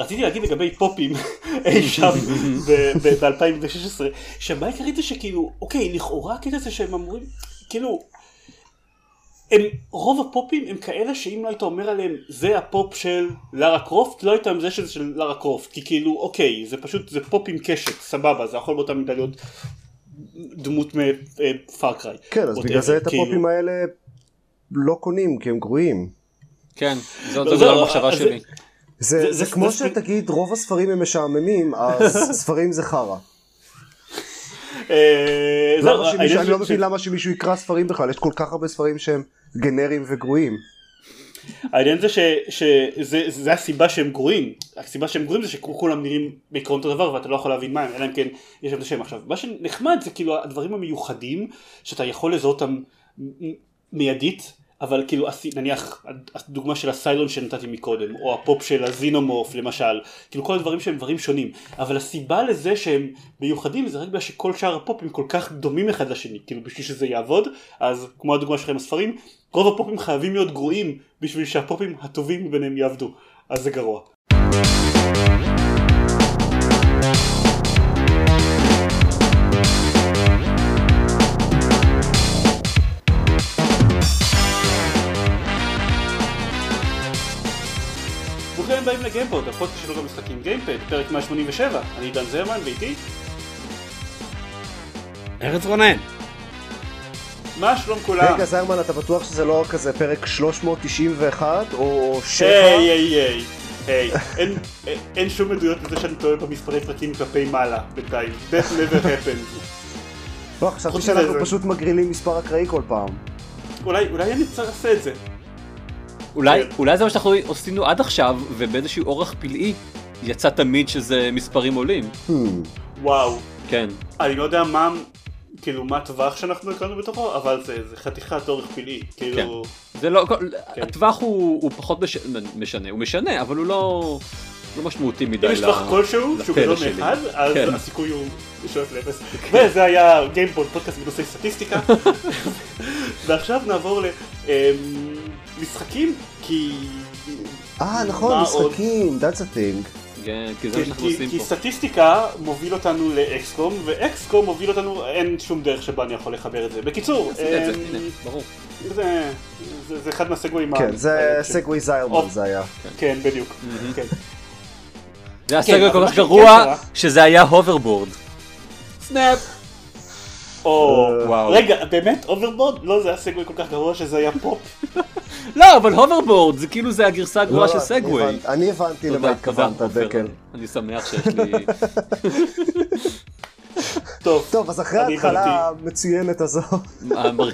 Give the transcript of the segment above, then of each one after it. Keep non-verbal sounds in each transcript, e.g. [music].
רציתי להגיד לגבי פופים אי שם ב-2016, שהבעיה העיקרית זה שכאילו, אוקיי, לכאורה הקטע זה שהם אמורים, כאילו, הם, רוב הפופים הם כאלה שאם לא היית אומר עליהם זה הפופ של לארה קרופט, לא היית מזהה שזה של לארה קרופט, כי כאילו, אוקיי, זה פשוט, זה פופ עם קשת, סבבה, זה יכול באותה מידה להיות דמות מ Far Cry. כן, אז בגלל זה את כאילו- הפופים האלה לא קונים, כי הם גרועים. כן, זאת לא, לא, המחשבה שלי. זה, זה- זה, זה- כמו זה- שתגיד רוב הספרים הם משעממים, אז [laughs] ספרים זה חרא. אה, העניין אני לא מבין למה שמישהו יקרא ספרים בכלל, יש כל כך הרבה ספרים שהם גנריים וגרועים. העניין זה שזה זה הסיבה שהם גרועים, הסיבה שהם גרועים זה שכולם נראים בעיקרון אותו דבר ואתה לא יכול להבין מה הם, אלא אם כן יש להם את השם עכשיו. מה שנחמד זה כאילו הדברים המיוחדים שאתה יכול לזהות אותם מיידית, אבל כאילו נניח הדוגמה של הסיילון שנתתי מקודם, או הפופ של הזינומורף למשל, כאילו כל הדברים שהם דברים שונים, אבל הסיבה לזה שהם מיוחדים זה רק בגלל שכל שאר הפופים כל כך דומים אחד לשני, כאילו בשביל שזה יעבוד, אז כמו הדוגמה שלכם הספרים, רוב הפופים חייבים להיות גרועים בשביל שהפופים הטובים מביניהם יעבדו, אז זה גרוע. לגיימפוד, הפודקאסט שלו במשחקים גיימפד, פרק 187, אני עידן זרמן ואיתי, ארץ רונן. מה שלום כולם? רגע זרמן אתה בטוח שזה לא כזה פרק 391 או 7? היי היי היי, היי, אין- שום עדויות לזה שאני טועה במספרי פרקים כלפי מעלה בינתיים, that never happened. לא, חשבתי שאנחנו פשוט מגרילים מספר אקראי כל פעם. אולי אני צריך לעשות את זה. אולי, כן. אולי זה מה שאנחנו עשינו עד עכשיו, ובאיזשהו אורח פלאי יצא תמיד שזה מספרים עולים. Hmm. וואו, כן. אני לא יודע מה, כאילו מה הטווח שאנחנו הקראנו בתוכו, אבל זה זה חתיכת אורך פלאי, כאילו, זה לא, כל- כן. הטווח הוא, הוא פחות מש, משנה, הוא משנה, אבל הוא לא, לא משמעותי מדי. אם יש ל- טווח כלשהו שהוא לפלא גדול שלי. מאחד, אז כן. הסיכוי הוא שואף לאפס. וזה היה גיימפוד, פודקאסט בנושאי סטטיסטיקה. [laughs] ועכשיו נעבור למשחקים, כי... אה נכון, מה עוד? משחקים, that's a thing. כן, כי זה מה כי- שאנחנו כי- עושים כי פה. סטטיסטיקה מוביל אותנו לאקסקום, ואקסקום מוביל אותנו, אין שום דרך שבה אני יכול לחבר את זה. בקיצור, את זה, אמ. זה זה- זה אחד מהסגווים. כן, זה ה- סגווי זיירמן. זה היה. כן, בדיוק. כן. זה היה כן, אבל כל כך גרוע, שזה היה hoverboard. snap. או, וואו. רגע, באמת hoverboard? לא, זה היה סגווי כל כך גרוע שזה היה פופ. לא, אבל hoverboard, זה כאילו זה הגרסה הגרועה לא, של אני סגווי. אני הבנתי למה התכוונת. דקל. אני שמח שיש לי... [laughs] טוב, טוב, אז אחרי ההתחלה המצוינת הזו,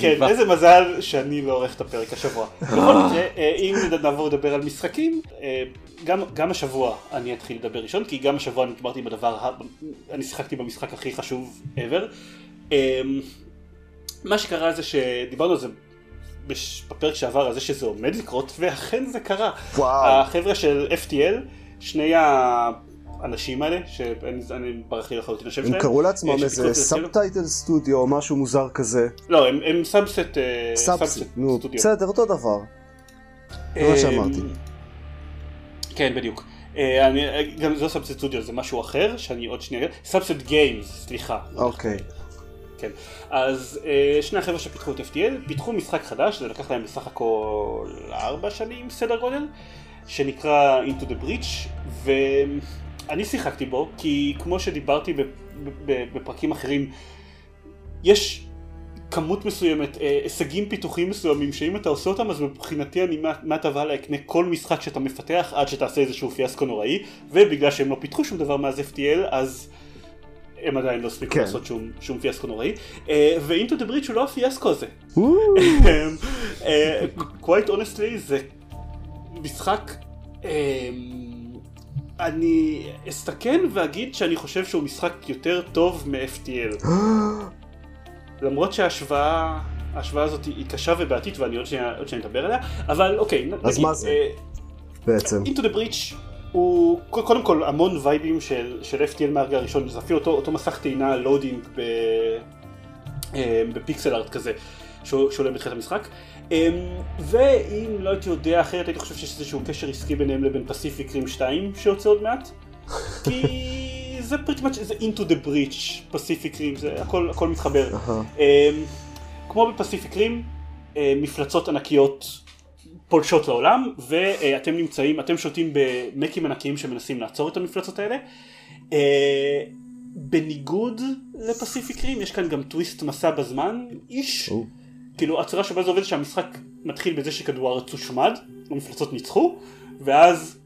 כן. איזה מזל שאני לא עורך את הפרק השבוע. בכל מקרה, אה, אם נעבור לדבר על משחקים, אה, גם, גם השבוע אני אתחיל לדבר ראשון, כי גם השבוע אני דיברתי בדבר, ה- אני שיחקתי במשחק הכי חשוב ever. אה, מה שקרה זה שדיברנו על זה בפרק שעבר, על זה שזה עומד לקרות, ואכן זה קרה. וואו. החבר'ה של FTL, שני האנשים האלה, שאני ברח לי לחלוטין השם הם שלהם. קראו אה, לעצמם איזה שפיתחו את זה אצלנו. Subtitle Studio או משהו מוזר כזה. לא, הם, הם Subset, אה, סטודיו. בסדר, אותו דבר. זה מה שאמרתי. אמ, כן, בדיוק. אה, אני, אה, גם זה לא Subset Studio, זה משהו אחר, שאני עוד שנייה... Subset Games, סליחה. אוקיי. כן. אז אה, שני החבר'ה שפיתחו את FTL, פיתחו משחק חדש, זה לקח להם בסך הכל ארבע שנים סדר גודל, שנקרא Into the Breach, ואני שיחקתי בו, כי כמו שדיברתי בפרקים אחרים, יש כמות מסוימת, אה, הישגים פיתוחיים מסוימים, שאם אתה עושה אותם, אז מבחינתי אני מעתה והלאה אקנה כל משחק שאתה מפתח, עד שתעשה איזשהו פיאסקו נוראי, ובגלל שהם לא פיתחו שום דבר מאז FTL, אז הם עדיין לא הספיקו כן. לעשות שום, שום פיאסקו נוראי. אה, ו-Into the Breach הוא לא הפיאסקו הזה. אה, quite honestly זה משחק אה, אני אסתכן ואגיד שאני חושב שהוא משחק יותר טוב מ-FTL [gasps] למרות שההשוואה ההשוואה הזאת היא קשה ובעייתית ואני עוד שנייה אדבר עליה אבל אוקיי אז נגיד, מה זה? אה, בעצם. Into the Breach הוא קודם כל המון וייבים של, של FTL מהרגע הראשון, זה אפילו אותו, אותו מסך טעינה loading ב, אה, ב pixel art כזה, שעולה בתחילת המשחק. אמ, ואם לא הייתי יודע אחרת הייתי חושב שיש איזשהו קשר עסקי ביניהם לבין Pacific Rim 2 שיוצא עוד מעט. [laughs] כי זה pretty much, זה into the breach, פסיפיק רים, זה הכל, הכל מתחבר. אמ, כמו בפסיפיק רים, אה, מפלצות ענקיות פולשות לעולם, ואתם נמצאים, אתם שולטים במקים ענקיים שמנסים לעצור את המפלצות האלה. אה, בניגוד לפסיפיק רים, יש כאן גם טוויסט מסע בזמן, איש. או. כאילו הצורה שבה זה עובד שהמשחק מתחיל בזה שכדור הארץ הושמד, המפלצות ניצחו, ואז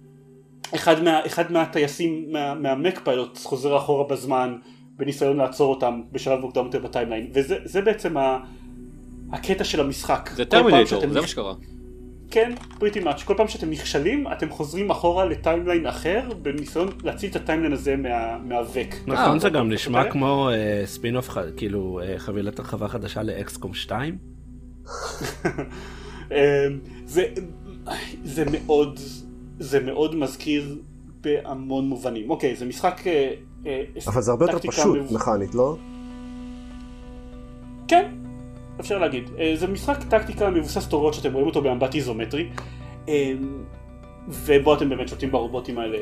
אחד, מה, אחד מהטייסים מה, מה mech pilot חוזר אחורה בזמן בניסיון לעצור אותם בשלב מוקדם יותר ב timeline, וזה זה בעצם ה, הקטע של המשחק. זה טרמינייטור, זה מה שקרה. כן, pretty much, כל פעם שאתם נכשלים אתם חוזרים אחורה ל timeline אחר בניסיון להציל את ה timeline הזה מה, מהווק. נכון, זה גם אה, נשמע אוקיי. כמו אה, ספין-אוף, ח- כאילו אה, חבילת הרחבה חדשה לאקסקום 2. [laughs] אמ, זה, זה מאוד, זה מאוד מזכיר בהמון מובנים. אוקיי, זה משחק... אה, אה, אבל זה הרבה יותר פשוט מכנית, לא? כן, אפשר להגיד. אה, זה משחק טקטיקה מבוסס תורות שאתם רואים אותו באמבט איזומטרי. אה, ובו אתם באמת שותים ברובוטים האלה,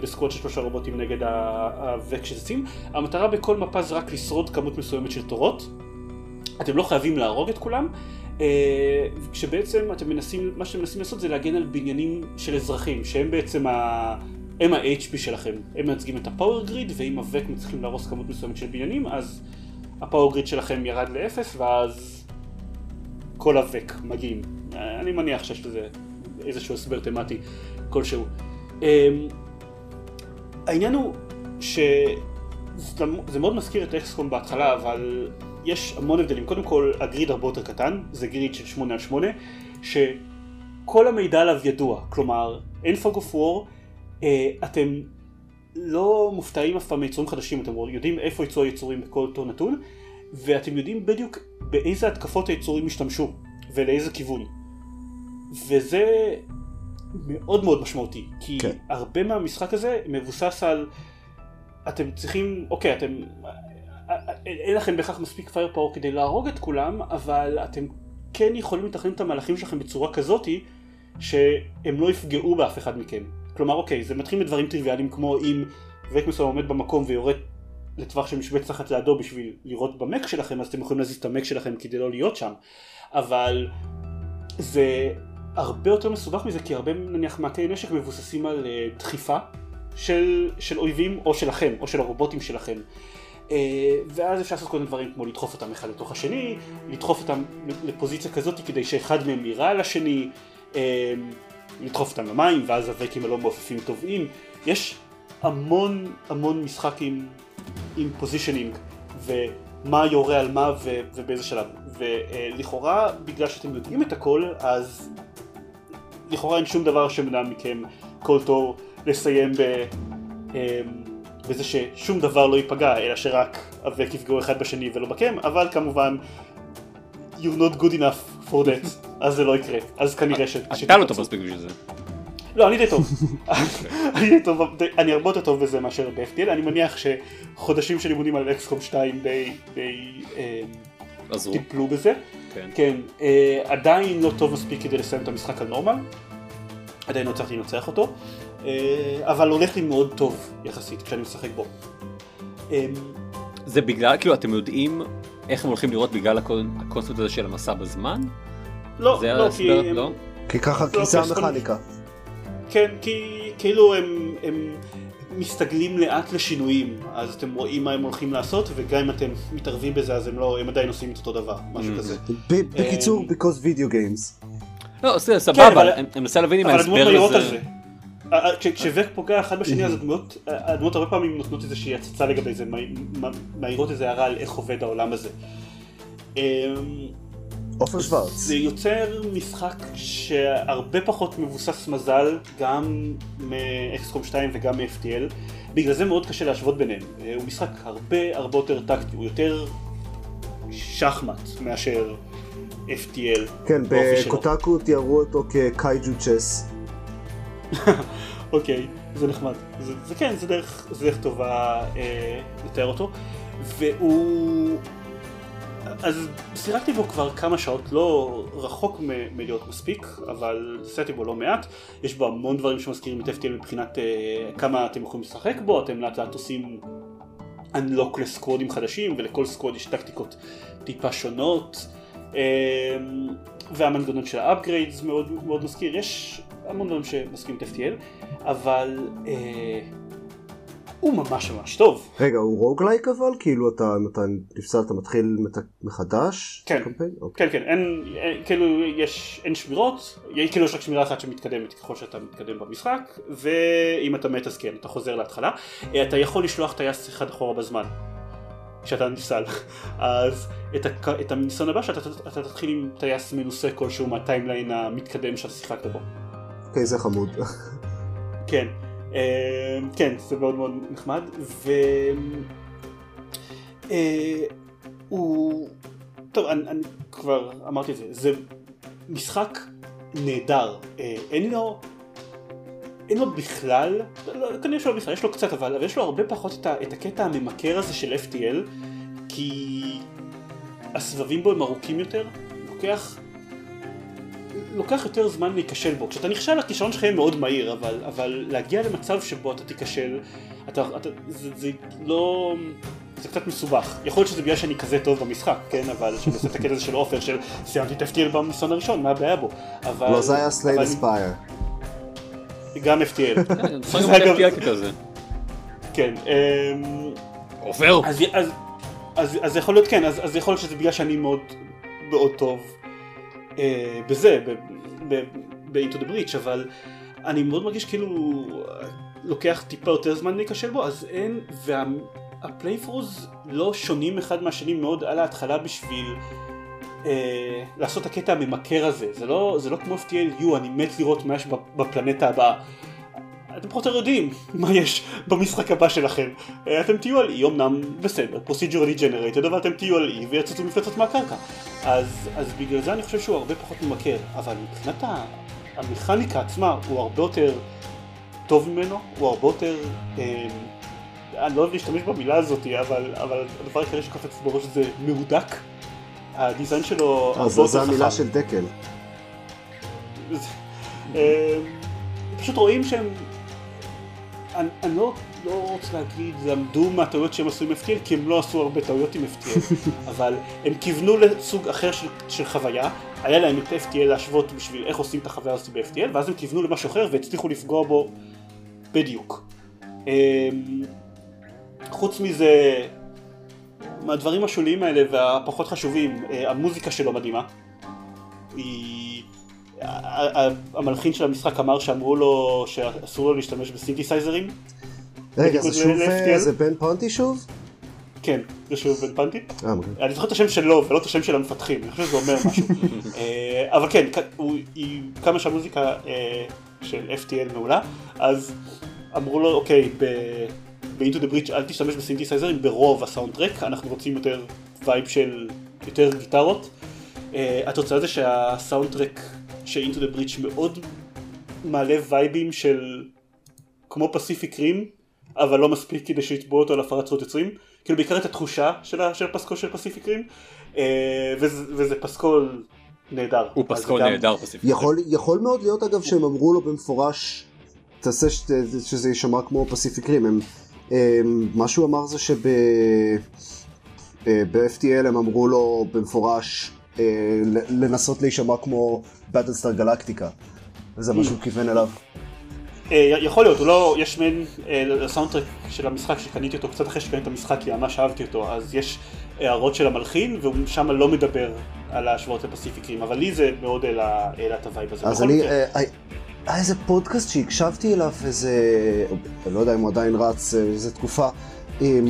בסקוואט של שלושה רובוטים נגד ה- הווק שזצים. המטרה בכל מפה זה רק לשרוד כמות מסוימת של תורות. אתם לא חייבים להרוג את כולם. אה, כשבעצם אתם מנסים, מה שאתם מנסים לעשות זה להגן על בניינים של אזרחים, שהם בעצם ה... הם ה-HP שלכם. הם מייצגים את הפאוור גריד, ואם הווק מצליחים להרוס כמות מסוימת של בניינים, אז הפאוור גריד שלכם ירד לאפס, ואז כל הווק מגיעים. אני מניח שיש לזה איזשהו הסבר תמטי כלשהו. אמ, העניין הוא שזה מאוד מזכיר את אקסקום בהתחלה, אבל יש המון הבדלים. קודם כל, הגריד הרבה יותר קטן, זה גריד של 8 על 8, שכל המידע עליו ידוע. כלומר, אין פוג אוף וור, אתם לא מופתעים אף פעם מיצורים חדשים, אתם יודעים איפה יצאו היצורים בכל אותו נתון, ואתם יודעים בדיוק באיזה התקפות היצורים השתמשו, ולאיזה כיוון. וזה מאוד מאוד משמעותי, כי כן. הרבה מהמשחק הזה מבוסס על אתם צריכים, אוקיי, אתם, אין לכם בהכרח מספיק פייר פאור כדי להרוג את כולם, אבל אתם כן יכולים לתכנן את המהלכים שלכם בצורה כזאתי, שהם לא יפגעו באף אחד מכם. כלומר, אוקיי, זה מתחיל מדברים טריוויאליים כמו אם וק מסוים עומד במקום ויורד לטווח של משבץ תחת לידו בשביל לירות במק שלכם, אז אתם יכולים להזיז את המק שלכם כדי לא להיות שם. אבל זה הרבה יותר מסובך מזה, כי הרבה נניח מעקי נשק מבוססים על אה, דחיפה של, של אויבים או שלכם, או של הרובוטים שלכם. אה, ואז אפשר לעשות כל מיני דברים כמו לדחוף אותם אחד לתוך השני, לדחוף אותם לפוזיציה כזאת כדי שאחד מהם יירה על השני, אה, לדחוף אותם למים, ואז הווקים הלא מעופפים טובעים. יש המון המון משחק עם, עם פוזישנינג, ומה יורה על מה ו, ובאיזה שלב. ולכאורה, בגלל שאתם יודעים את הכל, אז לכאורה אין שום דבר שמנע מכם כל תור לסיים ב... אה, בזה ששום דבר לא ייפגע, אלא שרק אבק יפגעו אחד בשני ולא בקם, אבל כמובן, you're not good enough for that, [laughs] אז זה לא יקרה, אז כנראה ש... אתה לא. טוב מספיק בשביל זה. לא, אני די טוב. [laughs] [laughs] אני די טוב, אני הרבה יותר טוב בזה מאשר ב-FTL, אני מניח שחודשים של לימודים על אקסקום 2 די, די אה, עזרו. טיפלו בזה. כן. כן, אה, עדיין לא טוב מספיק כדי לסיים את המשחק על נורמל, עדיין לא הצלחתי לנצח אותו, אה, אבל הולך לי מאוד טוב יחסית כשאני משחק בו. אה, זה בגלל, כאילו, אתם יודעים איך הם הולכים לראות בגלל הקונספט הזה של המסע בזמן? לא, לא, כי... לא? כי ככה, לא, כי זה המכניקה. כן, כי כאילו הם, הם מסתגלים לאט לשינויים, אז אתם רואים מה הם הולכים לעשות, וגם אם אתם מתערבים בזה אז הם לא, הם עדיין עושים את אותו דבר, משהו Mm. כזה. ב- בקיצור, אמ, because video games. לא, כן, סבבה, אבל- אני מנסה להבין אם ההסבר מהירות לזה... זה. אה, אה, כש- כשווק פוגע אחד בשני אז הדמויות, אה, הדמויות הרבה פעמים נותנות איזושהי הצצה לגבי זה, מה- מה- מעירות איזה הערה על איך עובד העולם הזה. עופר שוורץ. זה יוצר משחק שהרבה פחות מבוסס מזל גם מ-XCOM 2 וגם מ-FTL בגלל זה מאוד קשה להשוות ביניהם אה, הוא משחק הרבה הרבה יותר טקטי הוא יותר שחמט מאשר FTL כן. בקוטקו תיארו אותו כקייג'ו צ'ס. [laughs] אוקיי זה נחמד זה, זה כן זה דרך, זה דרך טובה אה, לתאר אותו והוא אז שיחקתי בו כבר כמה שעות, לא רחוק מ- מלהיות מספיק, אבל שיחקתי בו לא מעט. יש בו המון דברים שמזכירים את FTL מבחינת uh, כמה אתם יכולים לשחק בו, אתם לאט לאט עושים unlock ל squadים חדשים, ולכל squad יש טקטיקות טיפה שונות. אמ, והמנגנון של ה upgrades מאוד, מאוד מזכיר, יש המון דברים שמזכירים את FTL, אבל אה, הוא ממש ממש טוב. רגע, הוא roguelike אבל? כאילו אתה, אתה נפסל אתה מתחיל מת- מחדש? כן. קמפיין? אוקיי. כן, כן, אין, אין, כאילו יש, אין שמירות, כאילו יש רק שמירה אחת שמתקדמת ככל שאתה מתקדם במשחק, ואם אתה מת אז כן, אתה חוזר להתחלה. אה, אתה יכול לשלוח טייס אחד אחורה בזמן, כשאתה נפסל. [laughs] אז את, הק, את הניסיון הבא שאתה אתה תתחיל עם טייס מנוסה כלשהו מהטיימליין המתקדם שאתה שיחקת בו. אוקיי, זה חמוד. [laughs] כן, אה, כן, זה מאוד מאוד נחמד, ו... אה. טוב, אני, אני כבר אמרתי את זה, זה משחק נהדר, אה, אין לו... אין לו בכלל, לא, כנראה שלא בכלל, יש לו קצת אבל, אבל יש לו הרבה פחות את, ה, את הקטע הממכר הזה של FTL, כי הסבבים בו הם ארוכים יותר, לוקח לוקח יותר זמן להיכשל בו. כשאתה נכשל הכישרון שלך יהיה מאוד מהיר, אבל, אבל להגיע למצב שבו אתה תיכשל, אתה, אתה, זה, זה לא... זה קצת מסובך. יכול להיות שזה בגלל שאני כזה טוב במשחק, כן? אבל שאני עושה את הקטע הזה של עופר של סיימתי את FTL בניסיון הראשון, מה הבעיה בו? אבל... לא, זה היה Slay the Spire. גם FTL. [laughs] [laughs] זה גם אגב- FTL ככזה. כן. אמ, עופר! אז, אז, אז יכול להיות כן, אז, אז יכול להיות שזה בגלל שאני מאוד מאוד טוב אה, בזה, ב-Into the Breach, אבל אני מאוד מרגיש כאילו אה, לוקח טיפה יותר זמן להיכשל בו, אז אין, וה playthroughs לא שונים אחד מהשני מאוד על ההתחלה בשביל אה, לעשות את הקטע הממכר הזה, זה לא, זה לא כמו FTL, יו, אני מת לראות מה יש בפלנטה הבאה. אתם פחות או יותר יודעים מה יש במשחק הבא שלכם. אה, אתם תהיו על אי, אמנם בסדר, procedurally generated, אבל אתם תהיו על אי ויצוצו מפלצות מהקרקע. אז, אז בגלל זה אני חושב שהוא הרבה פחות ממכר, אבל מבחינת המכניקה עצמה הוא הרבה יותר טוב ממנו, הוא הרבה יותר... אה, אני לא אוהב להשתמש במילה הזאת, אבל, אבל הדבר העיקרי שקופץ בראש זה מהודק. הדיזיין שלו הרבה אז יותר זו חכם. המילה של דקל. [laughs] אה, פשוט רואים שהם, אני, אני לא, לא רוצה להגיד, למדו מהטעויות שהם עשו עם FTL, כי הם לא עשו הרבה טעויות עם FTL, [laughs] אבל הם כיוונו לסוג אחר של, של חוויה, היה להם את FTL להשוות בשביל איך עושים את החוויה הזאת ב-FTL, ואז הם כיוונו למשהו אחר והצליחו לפגוע בו בדיוק. אה, חוץ מזה, מהדברים השוליים האלה והפחות חשובים, אה, המוזיקה שלו מדהימה. היא... המלחין של המשחק אמר שאמרו לו שאסור לו להשתמש בסינתסייזרים. רגע, זה שוב, אה? זה בן פונטי שוב? כן, זה שוב בן פנטי. אה. אני זוכר את השם שלו ולא את השם של המפתחים, אני חושב שזה אומר משהו. [laughs] אה, אבל כן, כמה שהמוזיקה של FTL מעולה, אז אמרו לו, אוקיי, ב- Into the Breach אל תשתמש בסינתיסייזרים ברוב ה soundtrack, אנחנו רוצים יותר vibe של יותר גיטרות. אה, התוצאה זה שהסאונד Into the Breach מאוד מעלה vibeים של כמו פסיפיק רים, אבל לא מספיק כדי שיתבעו אותו על הפרת זכות יוצרים. כאילו בעיקר את התחושה של, ה- של הפסקול של פסיפיק רים, אה, וזה, וזה פסקול נהדר. הוא פסקול גם- נהדר פסיפיק. יכול, יכול מאוד להיות אגב שהם אמרו לו במפורש תעשה ש, שזה יישמע כמו פסיפיק רים הם, הם, מה שהוא אמר זה שב אה, ב-FTL הם אמרו לו במפורש לנסות להישמע כמו באטלסטאר גלקטיקה וזה מה שהוא כיוון אליו אה, יכול להיות, הוא לא, יש מעין אה, לסאונדטרק של המשחק שקניתי אותו קצת אחרי שקניתי את המשחק כי ממש אהבתי אותו, אז יש הערות של המלחין והוא שם לא מדבר על ההשוואות לפסיפיק רים, אבל לי זה מאוד העלה העלה את ה vibe הזה. אז אני. אה, אה, היה איזה פודקאסט שהקשבתי אליו איזה, לא יודע אם הוא עדיין רץ, אה, איזה תקופה, עם,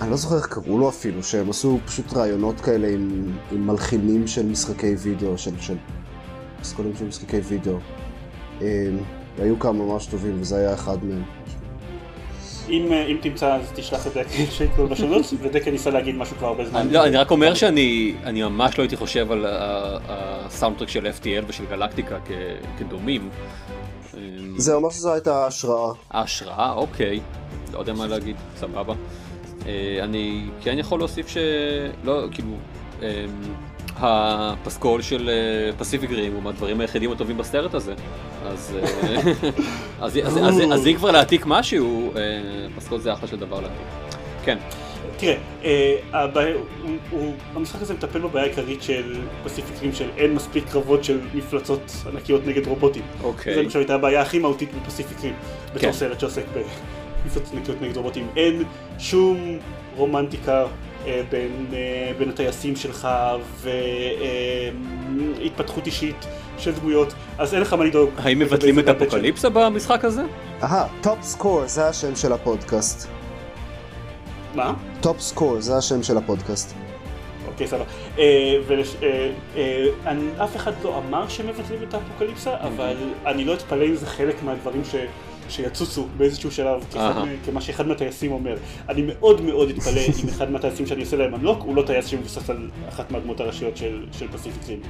אני לא זוכר איך קראו לו אפילו, שהם עשו פשוט ראיונות כאלה עם, עם מלחינים של משחקי וידאו, של, של פסקולים של משחקי וידאו. אה, היו כמה ממש טובים וזה היה אחד מהם. אם, אה, אם תמצא אז תשלח את דקל שיקראו בשונות, [laughs] ודקל ניסה להגיד משהו כבר הרבה זמן. אני- לא, אני רק אומר שאני אני ממש לא הייתי חושב על הסאונדטרק של FTL ושל גלקטיקה כ- כדומים. אמ, זה אומר שזו הייתה השראה. ההשראה, אוקיי, לא יודע מה להגיד, סבבה. אה, אני כן יכול להוסיף ש... לא, כאילו, אה, הפסקול של פסיפיק רים הוא מהדברים היחידים הטובים בסרט הזה. אז, אה, [laughs] אם כבר להעתיק משהו, אה, פסקול זה אחלה של דבר להעתיק. כן. תראה, אה, המשחק הזה מטפל בבעיה העיקרית של פסיפיק רים של אין מספיק קרבות של מפלצות ענקיות נגד רובוטים. אוקיי. למשל הייתה הבעיה הכי מהותית בפסיפיק רים, בתור כן. סרט שעוסק במפלצות ענקיות נגד רובוטים. אין שום רומנטיקה אה, בין, אה, בין הטייסים שלך והתפתחות אישית של דמויות, אז אין לך מה לדאוג. האם מבטלים את אפוקליפסה במשחק הזה? אהה, Top Score זה השם של הפודקאסט. מה? Top Score זה השם של הפודקאסט. אוקיי, סבבה. אה, אה, אה, אף אחד לא אמר שמבטלים את האפוקליפסה, אבל אני לא אתפלא אם זה חלק מהדברים ש... שיצוצו באיזשהו שלב, כמה שאחד מהטייסים אומר. אני מאוד מאוד אתפלא אם אחד מהטייסים שאני עושה להם unlock הוא לא טייס שמבוסס על אחת מהדמות הראשיות של, של פסיפיק רים.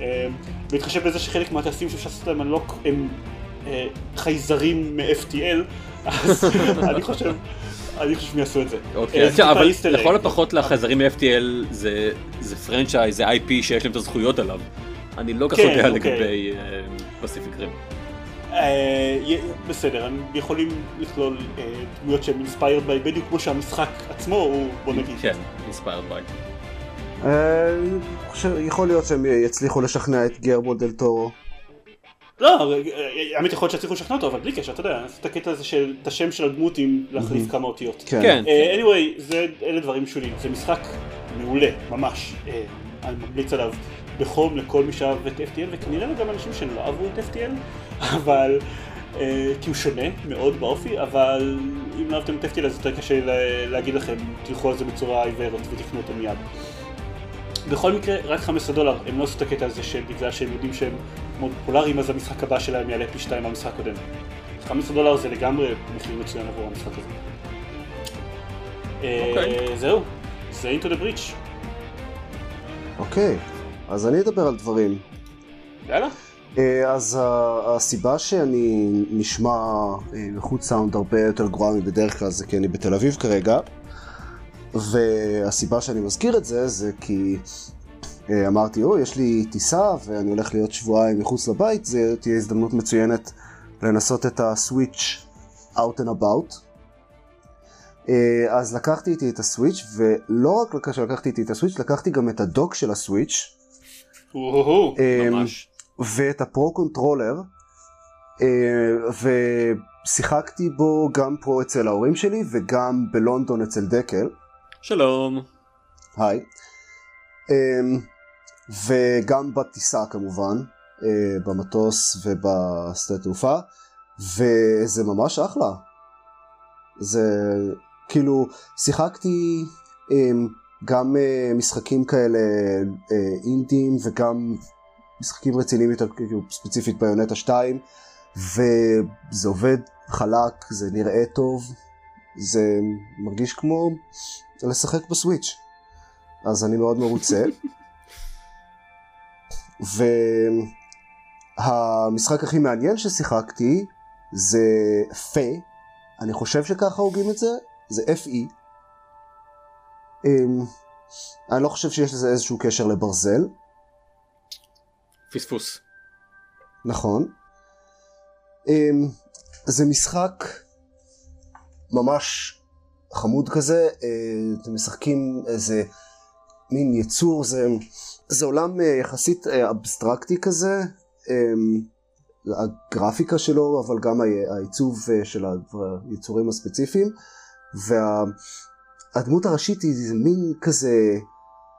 אה, בהתחשב בזה שחלק מהטייסים שאפשר לעשות להם unlock הם אה, חייזרים מ-FTL, אז [laughs] אני חושב, אני חושב שהם יעשו את זה. אוקיי, אה, אבל. לכל הפחות לחייזרים מ-FTL זה זה franchise, זה IP שיש להם את הזכויות עליו. אני לא כך כן, יודע אוקיי. לגבי פסיפיק רים. אה, בסדר, הם יכולים לכלול אה, דמויות שהם inspired by, בדיוק כמו שהמשחק עצמו הוא, בוא נגיד. כן, inspired by. אה, יכול להיות שהם יצליחו לשכנע את גרבו דל טורו. לא, האמת יכול להיות שיצליחו לשכנע אותו, אבל בלי קשר, אתה יודע, את הקטע הזה של, את השם של הדמות עם להחליף כמה אותיות. כן. כן. anyway, זה, אלה דברים שוליים, זה משחק מעולה, ממש. אני ממליץ עליו בחום לכל מי שאהב את FTL, וכנראה גם אנשים שלא אהבו את FTL, אבל... אה, כי הוא שונה מאוד באופי, אבל אם לא אהבתם את FTL אז יותר קשה לה- להגיד לכם, תלכו על זה בצורה עיוורת ותקנו אותו מיד. בכל מקרה, רק 15 דולר, הם לא עשו את הקטע הזה שבגלל שהם יודעים שהם מאוד פופולריים, אז המשחק הבא שלהם יעלה פי שתיים מהמשחק הקודם. 15 דולר זה לגמרי מחיר מצוין עבור המשחק הזה. אוקיי. אה, זהו, זה into the breach. אוקיי, אז אני אדבר על דברים. יאללה. אה, אז הסיבה שאני נשמע אה, איכות סאונד הרבה יותר גרועה מבדרך כלל זה כי אני בתל אביב כרגע והסיבה שאני מזכיר את זה זה כי אה, אמרתי, או, יש לי טיסה ואני הולך להיות שבועיים מחוץ לבית, זה תהיה הזדמנות מצוינת לנסות את הסוויץ' out and about. אה, אז לקחתי איתי את הסוויץ' ולא רק כשלקחתי איתי את הסוויץ', לקחתי גם את הדוק של הסוויץ'. ממש. ואת ה Pro Controller אה, ושיחקתי בו גם פה אצל ההורים שלי וגם בלונדון אצל דקל, שלום. היי, אה, וגם בטיסה כמובן, אה, במטוס ובשדה תעופה, וזה ממש אחלה. זה כאילו, שיחקתי אה, גם אה, משחקים כאלה אה, אינדיים וגם משחקים רציניים יותר, כאילו ספציפית ביונטה 2, וזה עובד חלק, זה נראה טוב, זה מרגיש כמו לשחק בסוויץ', אז אני מאוד מרוצה. [laughs] והמשחק הכי מעניין ששיחקתי זה פה, אני חושב שככה הוגים את זה, זה FE. אמ, אני לא חושב שיש לזה איזשהו קשר לברזל, פספוס. נכון. אמ, זה משחק ממש חמוד כזה, אה, אתם משחקים איזה מין יצור, זה, זה עולם אה, יחסית אה, אבסטרקטי כזה, אמ, הגרפיקה שלו, אבל גם העיצוב של היצורים הספציפיים, והדמות הראשית היא מין כזה,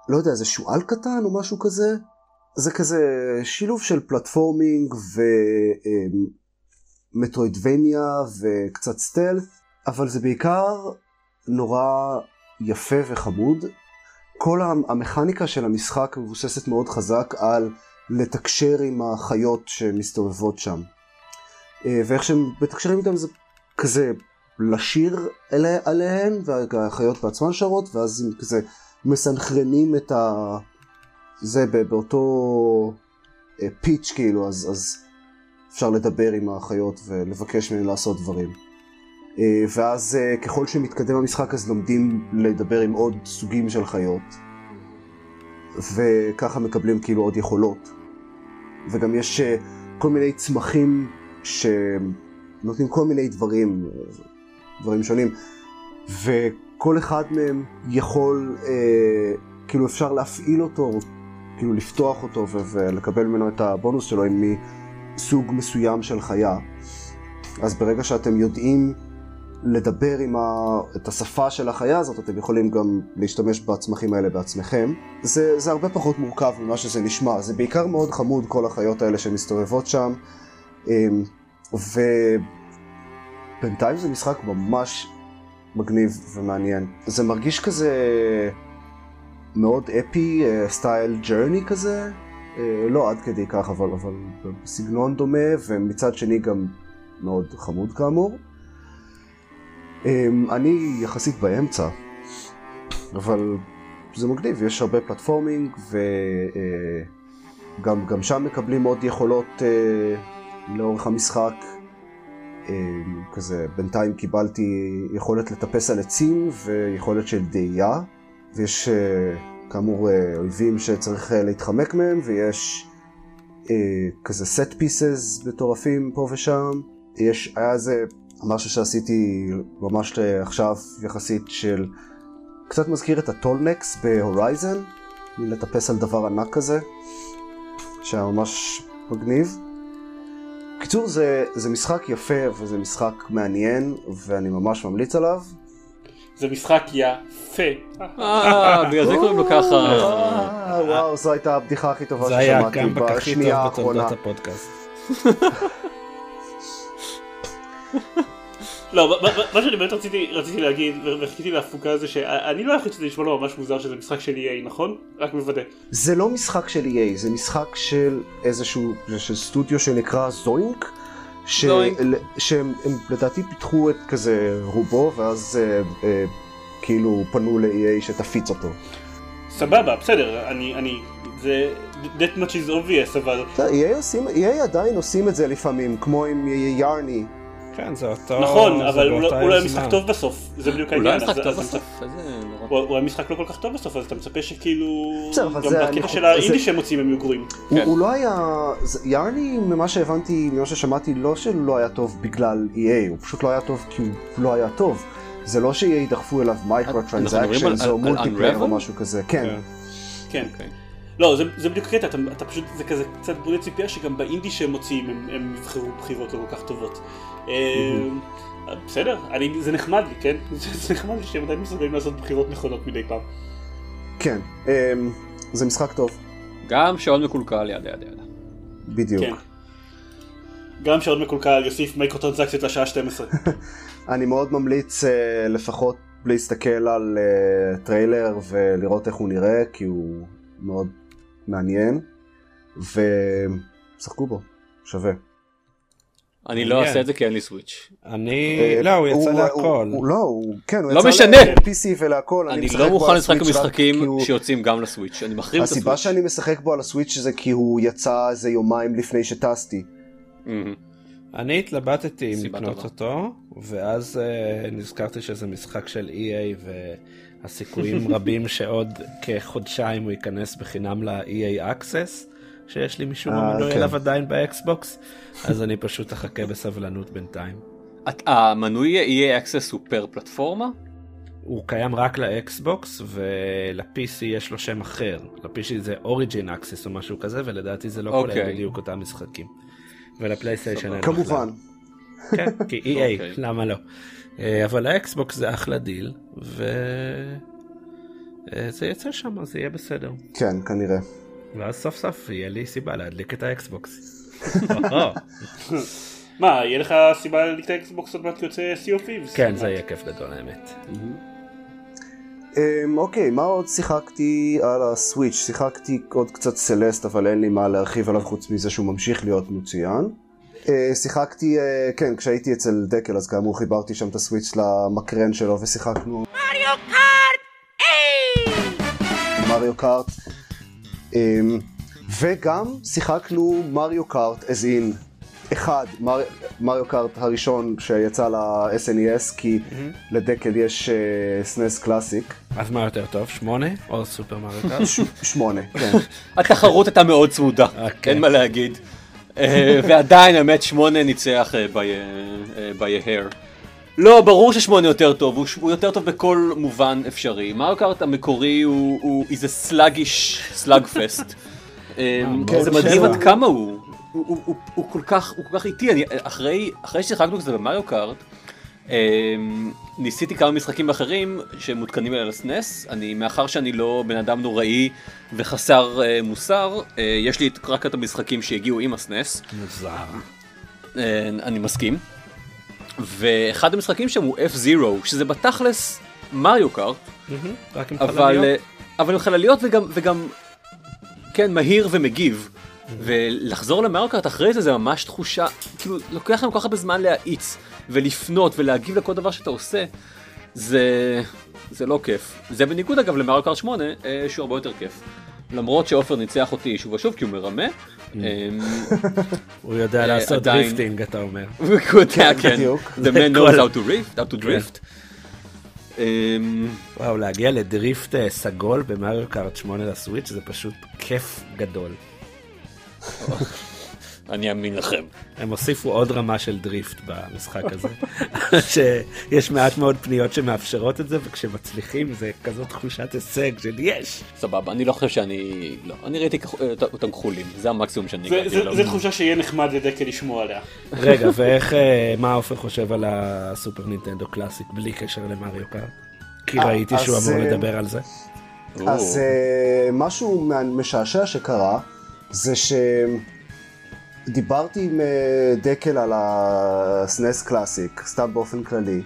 לא יודע, זה שועל קטן או משהו כזה, זה כזה שילוב של פלטפורמינג ומטרואידבניה וקצת סטל, אבל זה בעיקר נורא יפה וחמוד. כל המ- המכניקה של המשחק מבוססת מאוד חזק על לתקשר עם החיות שמסתובבות שם. אה, ואיך שהם מתקשרים איתם זה כזה לשיר אלה, עליהן, והחיות בעצמן שרות, ואז כזה מסנכרנים את ה... זה באותו אה, פיץ' כאילו, אז, אז אפשר לדבר עם החיות ולבקש מהן לעשות דברים. אה, ואז אה, ככל שמתקדם המשחק אז לומדים לדבר עם עוד סוגים של חיות. וככה מקבלים כאילו עוד יכולות. וגם יש אה, כל מיני צמחים שנותנים כל מיני דברים, אה, דברים שונים, וכל אחד מהם יכול, אה, כאילו אפשר להפעיל אותו, כאילו לפתוח אותו ו- ולקבל ממנו את הבונוס שלו עם מסוג מסוים של חיה. אז ברגע שאתם יודעים לדבר עם ה... את השפה של החיה הזאת, אתם יכולים גם להשתמש בצמחים האלה בעצמכם. זה, זה הרבה פחות מורכב ממה שזה נשמע, זה בעיקר מאוד חמוד כל החיות האלה שמסתובבות שם. אמ, ובינתיים זה משחק ממש מגניב ומעניין. זה מרגיש כזה מאוד אפי, סטייל ג'רני כזה. אה, לא עד כדי כך, אבל, אבל בסגנון דומה, ומצד שני גם מאוד חמוד כאמור. אמ, אני יחסית באמצע, אבל זה מגניב, יש הרבה פלטפורמינג וגם אה, גם שם מקבלים עוד יכולות אה, לאורך המשחק. אמ, כזה, בינתיים קיבלתי יכולת לטפס על עצים ויכולת של דאייה, ויש אה, כאמור אויבים שצריך להתחמק מהם, ויש כזה set pieces מטורפים פה ושם. יש, היה איזה משהו שעשיתי ממש עכשיו יחסית של קצת מזכיר את הטולנקס בהורייזן, מלטפס על דבר ענק כזה, שהיה ממש מגניב. בקיצור זה, זה משחק יפה וזה משחק מעניין ואני ממש ממליץ עליו. זה משחק יפה. אה, בגלל זה קוראים לו ככה. אה, וואו, זו הייתה הבדיחה הכי טובה ששמעתי בשנייה האחרונה. [laughs] לא, מה שאני באמת רציתי, רציתי להגיד, וחיכיתי להפוקה הזה, שאני לא היחיד שזה נשמע לו ממש מוזר שזה משחק של EA, נכון? רק מוודא. זה לא משחק של EA, זה משחק של איזשהו, של סטודיו שנקרא זוינק. ש... שהם לדעתי פיתחו את כזה רובו ואז אה, אה, כאילו פנו ל-EA שתפיץ אותו. סבבה, בסדר, אני, אני, זה that much is obvious, אבל... EA, עושים, EA עדיין עושים את זה לפעמים, כמו עם יארני. כן, זה אותו... נכון, אבל הוא לא היה משחק טוב בסוף, זה בדיוק העניין. הוא לא היה משחק טוב בסוף, הוא היה משחק לא כל כך טוב בסוף, אז אתה מצפה שכאילו... גם בקטע של האינדי שהם מוצאים הם יהיו גרועים. כן. הוא לא היה... יארני, ממה שהבנתי, ממה ששמעתי, לא שהוא לא היה טוב בגלל EA, הוא פשוט לא היה טוב כי הוא לא היה טוב. זה לא ש-EA דחפו אליו microtransactions או multiplayer או משהו כזה, כן. כן. לא, זה, זה בדיוק קטע, אתה, אתה פשוט, זה כזה קצת בונה ציפייה שגם באינדי שהם מוציאים הם, הם יבחרו בחירות לא כל כך טובות. אמ, בסדר, אני, זה נחמד לי, כן? [laughs] זה נחמד לי שהם עדיין מסוגלים לעשות בחירות נכונות מדי פעם. כן, אמ, זה משחק טוב. גם שעון מקולקל, ידה ידה ידה. בדיוק. כן. גם שעון מקולקל יוסיף מייקרוטרנזקציות לשעה 12. [laughs] אני מאוד ממליץ uh, לפחות להסתכל על אה, טריילר ולראות איך הוא נראה, כי הוא מאוד מעניין, ושחקו בו, שווה. אני לא אעשה את זה כי אין לי סוויץ'. אני... אה, לא, הוא יצא להכל. לא, הוא... כן, הוא לא יצא ל-PC ולהכל. אני לא מוכן לשחק במשחקים שיוצאים גם לסוויץ', אני מחרים את הסוויץ'. הסיבה שאני משחק בו על הסוויץ' זה כי הוא יצא איזה יומיים לפני שטסתי. אני התלבטתי אם לקנות אותו, ואז אה, נזכרתי שזה משחק של EA והסיכויים [laughs] רבים שעוד כחודשיים הוא ייכנס בחינם ל-EA Access. שיש לי משום מה מנוי אליו עדיין באקסבוקס, אז אני פשוט אחכה בסבלנות בינתיים. המנוי EA Access הוא פר פלטפורמה? הוא קיים רק לאקסבוקס ול-PC יש לו שם אחר. ל-PC זה Origin Access או משהו כזה ולדעתי זה לא כולל okay. אוקיי. בדיוק אותם משחקים. ולפלייסטיישן אין כמובן. כן, כי EA, okay. אוקיי. למה לא? אה, אבל האקסבוקס זה אחלה דיל וזה אה, יצא שם זה יהיה בסדר. כן, כנראה. ואז סוף סוף יהיה לי סיבה להדליק את האקסבוקס. [laughs] מה, יהיה לך סיבה להדליק את האקסבוקס עוד מעט יוצא Sea of Thieves? כן, זה יהיה כיף גדול האמת. אמ, אוקיי, מה עוד שיחקתי על הסוויץ'? שיחקתי עוד קצת Celeste, אבל אין לי מה להרחיב עליו חוץ מזה שהוא ממשיך להיות מצוין. אה, שיחקתי, אה, כן, כשהייתי אצל דקל, אז כאמור חיברתי שם את הסוויץ' למקרן שלו ושיחקנו... מריו קארט! מריו קארט. אמ, וגם שיחקנו מריו קארט as in אחד, מר... מריו קארט הראשון שיצא ל-SNES, כי לדקל יש SNES Classic. אז מה יותר טוב, שמונה או סופר מריו קארט? [laughs] שמונה, כן. [laughs] התחרות הייתה מאוד צמודה, אוקיי. אין מה להגיד. אה, ועדיין האמת שמונה ניצח by a hair. לא, ברור ששמונה יותר טוב, הוא, הוא יותר טוב בכל מובן אפשרי. מריו קארט המקורי הוא, slug fest. [laughs] אה, כן, זה מדהים. עד כמה הוא. הוא, הוא, הוא, הוא כל כך, הוא כל כך איטי, אני, אחרי, אחרי ששיחקנו קצת במריו קארט, ניסיתי כמה משחקים אחרים שמותקנים על הסנס, אני, מאחר שאני לא בן אדם נוראי וחסר אה, מוסר, אה, יש לי רק את המשחקים שהגיעו עם הסנס, מוזר. אה, אני מסכים. ואחד המשחקים שם הוא F-Zero, שזה בתכלס מריו קארט, רק עם אבל, חלליות? אבל עם חלליות וגם, וגם, כן, מהיר ומגיב. ולחזור למריו קארט אחרי זה זה ממש תחושה, כאילו, לוקח להם כל כך הרבה זמן להאיץ, ולפנות, ולהגיב לכל דבר שאתה עושה, זה, זה לא כיף. זה בניגוד אגב למריו קארט 8, אה, שהוא הרבה יותר כיף. למרות שעופר ניצח אותי שוב ושוב כי הוא מרמה. אמ, [laughs] הוא יודע אה, לעשות. drifting, אתה אומר. [laughs] הוא יודע, כן. The man [laughs] knows how to drift, how to drift. אמ, וואו, להגיע ל drift אה, סגול במריו קארט 8 לסוויץ' זה פשוט כיף גדול. אני אאמין לכם. הם הוסיפו עוד רמה של drift במשחק הזה. [laughs] שיש מעט מאוד פניות שמאפשרות את זה, וכשמצליחים זה כזאת תחושת הישג של יש. סבבה, אני לא חושב שאני... לא, אני ראיתי אותם כחולים, זה המקסימום שאני. זה תחושה שיהיה נחמד לדקל לשמוע עליה. רגע, ואיך, אה, מה עופר חושב על הסופר נינטנדו קלאסיק בלי קשר למריו קארט? כי אה, ראיתי שהוא אמור אה, לדבר על זה. אז משהו משעשע שקרה, זה שדיברתי עם אה, דקל על ה SNES Classic, סתם באופן כללי,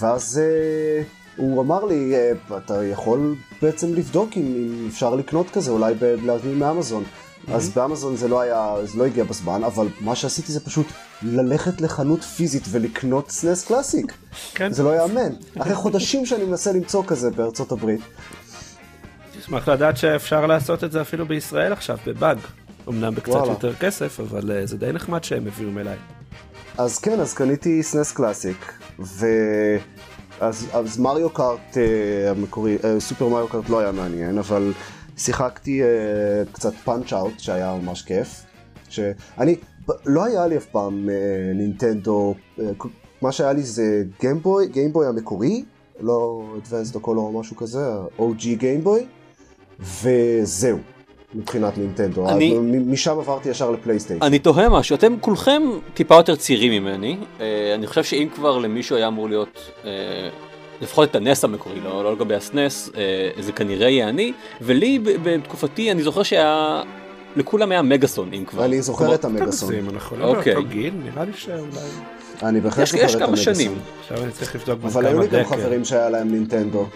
ואז אה, הוא אמר לי, אה, אתה יכול בעצם לבדוק אם, אם אפשר לקנות כזה, אולי להזמין מאמזון. אז באמזון זה לא היה, זה לא הגיע בזמן, אבל מה שעשיתי זה פשוט ללכת לחנות פיזית ולקנות SNES Classic. [laughs] כן. זה לא יאמן. אחרי חודשים שאני מנסה למצוא כזה בארצות הברית. אשמח לדעת שאפשר לעשות את זה אפילו בישראל עכשיו, בבאג. אמנם בקצת וואלה. יותר כסף, אבל אה, זה די נחמד שהם הביאו אליי. אז כן, אז קניתי SNES Classic, ו... אז, אז מריו קארט אה, המקורי, אה, סופר מריו קארט לא היה מעניין, אבל שיחקתי אה, קצת Punch-Out, שהיה ממש כיף. שאני, לא היה לי אף פעם אה, נינטנדו, אה, מה שהיה לי זה גיימבוי, גיימבוי המקורי, לא Advance או Color או משהו כזה, ה-OG גיימבוי, וזהו, מבחינת נינטנדו. אני- אז משם עברתי ישר לפלייסטיישן. אני תוהה משהו, אתם כולכם טיפה יותר צעירים ממני, אה, אני חושב שאם כבר למישהו היה אמור להיות, אה, לפחות את הנס המקורי, לא לא לגבי הסנס, אה, זה כנראה יהיה אני, ולי בתקופתי אני זוכר שהיה, לכולם היה מגאסון אם כבר. אני זוכר את המגאסון. אנחנו לא אוקיי. באותו גיל, נראה לי שאולי... אני בהחלט יש- זוכר יש את כמה המגאסון. שנים. עכשיו אני צריך לבדוק אבל היו כמה לי גם. חברים שהיה להם נינטנדו.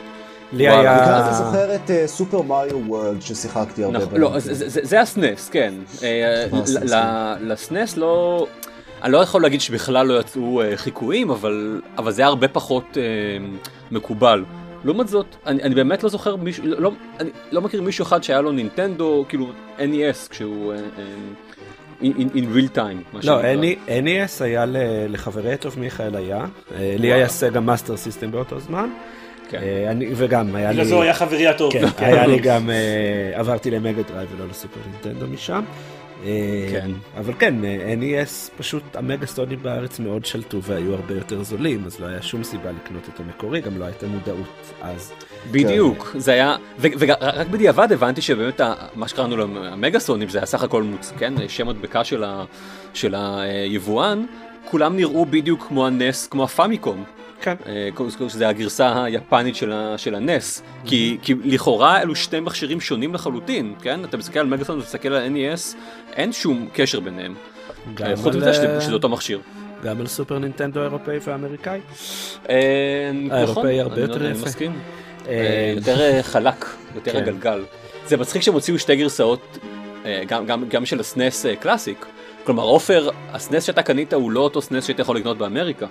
לי היה... וגם אתה זוכר את אה, סופר מריו וורלד ששיחקתי הרבה נכון, לא. זה- הסנס, כן. אה, ל- ל- לסנס לא... אני לא יכול להגיד שבכלל לא יצאו אה, חיקויים, אבל אבל זה היה הרבה פחות אה, מקובל. לעומת זאת, אני אני באמת לא זוכר מישהו, לא- לא- אני לא מכיר מישהו אחד שהיה לו נינטנדו, כאילו NES, כשהוא... אה, אה, in in real time. מה לא, שנקרא. NES היה ל- לחברי טוב מיכאל היה, אה, לי היה Sega Master System באותו זמן, כן. אה, אני- וגם היה לי... בגלל זה הוא היה חברי הטוב. כן, היה לי גם, אה, עברתי למגה דרייב ולא לסופר נינטנדו משם. אה, כן. אבל כן, אה, NES, פשוט המגה סונים בארץ מאוד שלטו והיו הרבה יותר זולים, אז לא היה שום סיבה לקנות את המקורי, גם לא הייתה מודעות אז. בדיוק, זה היה, ורק בדיעבד הבנתי שבאמת מה שקראנו לו המגאסונים זה היה סך הכל מוצ... כן, שם מדבקה של, היבואן, כולם נראו בדיוק כמו הנס, כמו הפאמיקום, כן. אה, שזה הגרסה היפנית של, ה, של הנס, כי, כי לכאורה אלו שני מכשירים שונים לחלוטין, כן? אתה מסתכל על מגאסון ומסתכל על NES, אין שום קשר ביניהם, אה, חוץ מזה שזה אה, שזה אותו מכשיר. גם על סופר נינטנדו האירופאי והאמריקאי. אה, נכון, האירופאי הרבה אני- יותר אני יפה. מסכים. אה, אה, יותר חלק, יותר כן. הגלגל. זה מצחיק שהם הוציאו שתי גרסאות, אה, גם- גם- גם של ה SNES אה, Classic. כלומר, עופר, ה SNES שאתה קנית הוא לא אותו SNES שהיית יכול לקנות באמריקה.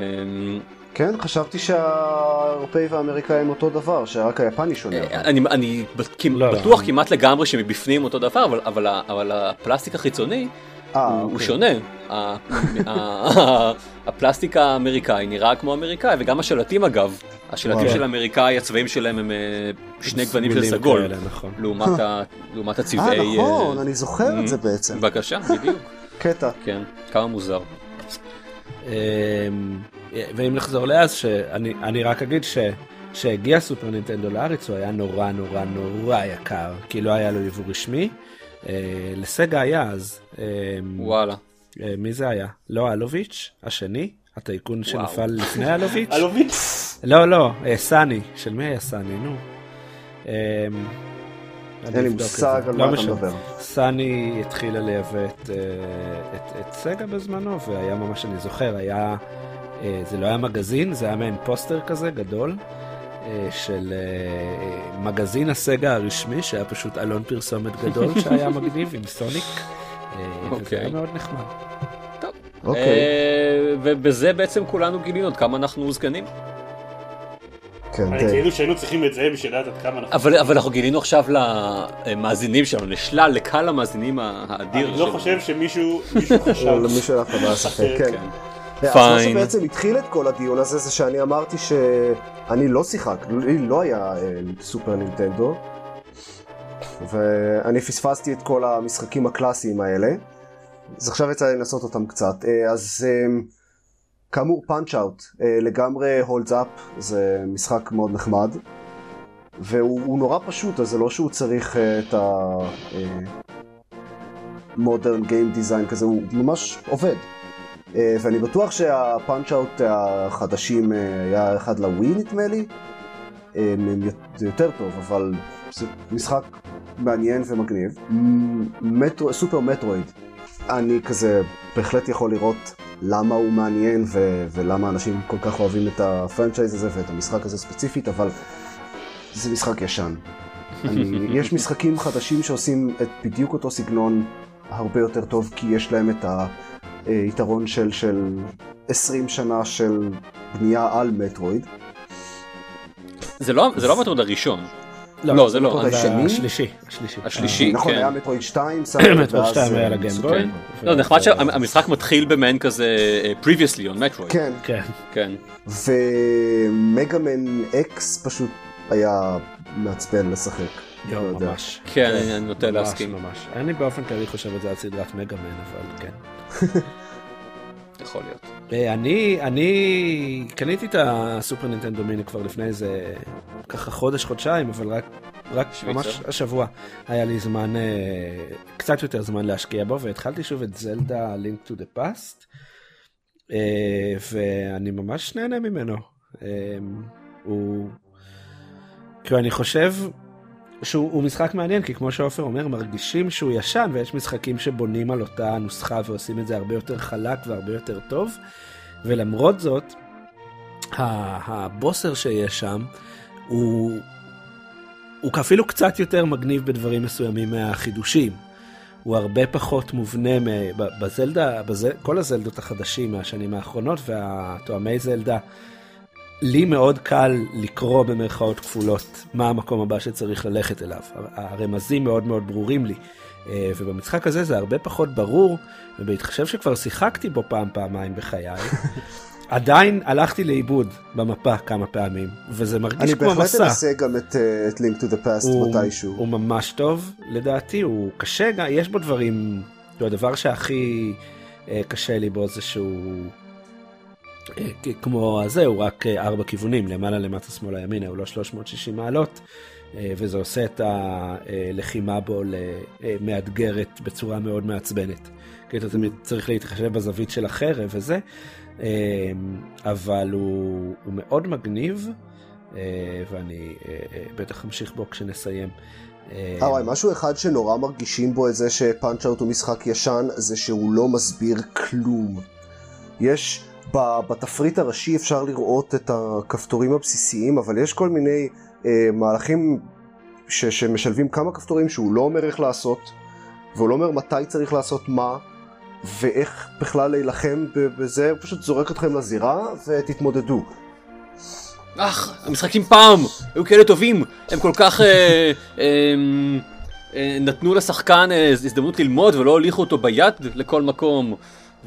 אה, כן, חשבתי שהאירופאי והאמריקאי הם אותו דבר, שרק היפני שונה. אבל. אני אני לא, לא. בטוח כמעט לגמרי שמבפנים אותו דבר, אבל- אבל אבל הפלסטיק החיצוני אה, הוא אוקיי. שונה. ה- [laughs] ה- הפלסטיק האמריקאי נראה כמו אמריקאי, וגם השלטים אגב. השלטים וואו. של האמריקאי, הצבעים שלהם הם אה, שני גוונים של סגול. כאלה, נכון. לעומת [laughs] ה- לעומת הצבעי... אה, נכון, אה, אני זוכר את זה בעצם. בבקשה, בדיוק. קטע. כן, כמה מוזר. אמ, ואם נחזור לאז, שאני אני רק אגיד שכשהגיע סופר נינטנדו לארץ הוא היה נורא נורא נורא יקר, כי לא היה לו יבוא רשמי. אה, לסגה היה אז. אמ, וואלה. אה, מי זה היה? לא אלוביץ', השני? הטייקון שנפל לפני אלוביץ'? אלוביץ. לא, לא, אה, סאני. של מי היה סאני? נו. אני אין לי מושג. על לא מה אתה משנה. מדבר. סאני התחילה לייבא את, אה, את, את סגה בזמנו, והיה ממש, אני זוכר, היה, אה, זה לא היה מגזין, זה היה מעין פוסטר כזה גדול, אה, של מגזין הסגה הרשמי, שהיה פשוט אלון פרסומת גדול [laughs] שהיה מגניב עם סוניק, וזה אוקיי. היה מאוד נחמד. אוקיי. אה, ובזה בעצם כולנו גילינו עד כמה אנחנו זקנים. כן, אני די. כאילו שהיינו צריכים את זה בשביל לדעת עד כמה אנחנו... אבל, אבל אנחנו גילינו עכשיו למאזינים שלנו, לשלל, לקהל המאזינים האדיר. אני לא חושב שמישהו מישהו חשב. למישהו היה חוויה ספק, כן. כן. אז מה. שבעצם התחיל את כל הדיון הזה זה שאני אמרתי שאני לא שיחק, לי לא היה אה, סופר נינטנדו ואני פספסתי את כל המשחקים הקלאסיים האלה אז עכשיו יצא לי לנסות אותם קצת אה, אז אה, כאמור Punch-Out לגמרי holds up זה משחק מאוד נחמד והוא הוא נורא פשוט אז זה לא שהוא צריך אה, את ה... modern game design כזה, הוא ממש עובד. אה, ואני בטוח שה Punch-Out החדשים אה, היה אחד לווי נדמה לי. אה, זה יותר טוב, אבל זה משחק מעניין ומגניב. סופר מטרואיד, אני כזה בהחלט יכול לראות למה הוא מעניין ו- ולמה אנשים כל כך אוהבים את הפרנצ'ייז הזה ואת המשחק הזה ספציפית, אבל זה משחק ישן. [laughs] אני, יש משחקים חדשים שעושים את בדיוק אותו סגנון הרבה יותר טוב, כי יש להם את היתרון של, של 20 שנה של בנייה על מטרואיד. זה לא זה לא הראשון. לא, זה לא. אני- השני? השלישי, השלישי. השלישי, נכון, כן. היה מטרואיד 2, [coughs] מטרואיד 2 היה לגיימבוי. כן. לא, נחמד שהמשחק מתחיל במעין כזה אה, previously on Metroid. כן, כן. כן. ומגאמן אקס פשוט היה מעצבן לשחק. יואו, לא. ממש. כן, אני- נוטה ממש, להסכים. ממש. אני באופן כללי חושב את זה על סדרת מגאמן, אבל כן. [laughs] [laughs] יכול להיות. אני, אני קניתי את הסופר נינטנדו מיני כבר לפני איזה ככה חודש, חודשיים, אבל רק, רק שוויצר. ממש השבוע היה לי זמן, אה, קצת יותר זמן להשקיע בו, והתחלתי שוב את זלדה to the Past, אה, ואני ממש נהנה ממנו. אה, הוא, כאילו אני חושב שהוא הוא משחק מעניין, כי כמו שעופר אומר, מרגישים שהוא ישן, ויש משחקים שבונים על אותה נוסחה ועושים את זה הרבה יותר חלק והרבה יותר טוב, ולמרות זאת, הבוסר שיש שם, הוא, הוא אפילו קצת יותר מגניב בדברים מסוימים מהחידושים. הוא הרבה פחות מובנה בזלדה, בז... כל הזלדות החדשים מהשנים האחרונות והתואמי זלדה. לי מאוד קל לקרוא במרכאות כפולות מה המקום הבא שצריך ללכת אליו. הרמזים מאוד מאוד ברורים לי. אה, ובמשחק הזה זה הרבה פחות ברור, ובהתחשב שכבר שיחקתי בו פעם פעמיים בחיי, [laughs] עדיין הלכתי לאיבוד במפה כמה פעמים, וזה מרגיש אני כמו בהחלט מסע. אנסה גם את, אה, את Link to the Past הוא, מתישהו. הוא ממש טוב, לדעתי, הוא קשה, יש בו דברים, הדבר שהכי אה, קשה לי בו זה שהוא, כמו הזה, הוא רק אה, ארבע כיוונים, למעלה, למטה, שמאלה, ימינה, הוא לא 360 מעלות, אה, וזה עושה את הלחימה בו למאתגרת בצורה מאוד מעצבנת. כי אתה תמיד צריך להתחשב בזווית של החרב וזה, אה, אבל הוא, הוא מאוד מגניב. אה, ואני אה, אה, בטח אמשיך בו כשנסיים. אה, אה וואי, משהו אחד שנורא מרגישים בו את זה שפאנצ' אאוט הוא משחק ישן, זה שהוא לא מסביר כלום. יש, בתפריט הראשי אפשר לראות את הכפתורים הבסיסיים, אבל יש כל מיני אה, מהלכים ש- שמשלבים כמה כפתורים שהוא לא אומר איך לעשות, והוא לא אומר מתי צריך לעשות מה, ואיך בכלל להילחם בזה, הוא פשוט זורק אתכם לזירה ותתמודדו. אך, המשחקים פעם היו כאלה טובים, הם כל כך אה, אה, אה, נתנו לשחקן אה, הזדמנות ללמוד ולא הוליכו אותו ביד לכל מקום.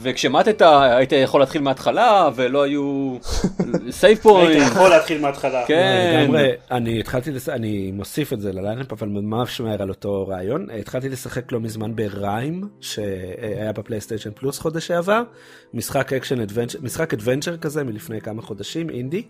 וכשמטת היית יכול להתחיל מההתחלה ולא היו [laughs] save point. היית יכול להתחיל מההתחלה. כן. לגמרי, אני התחלתי. אני מוסיף את זה ל lineup, אבל ממש מהר על אותו רעיון. התחלתי לשחק לא מזמן ב Rime, שהיה בפלייסטיישן פלוס חודש שעבר. משחק action adventure, משחק adventure כזה מלפני כמה חודשים, אינדי.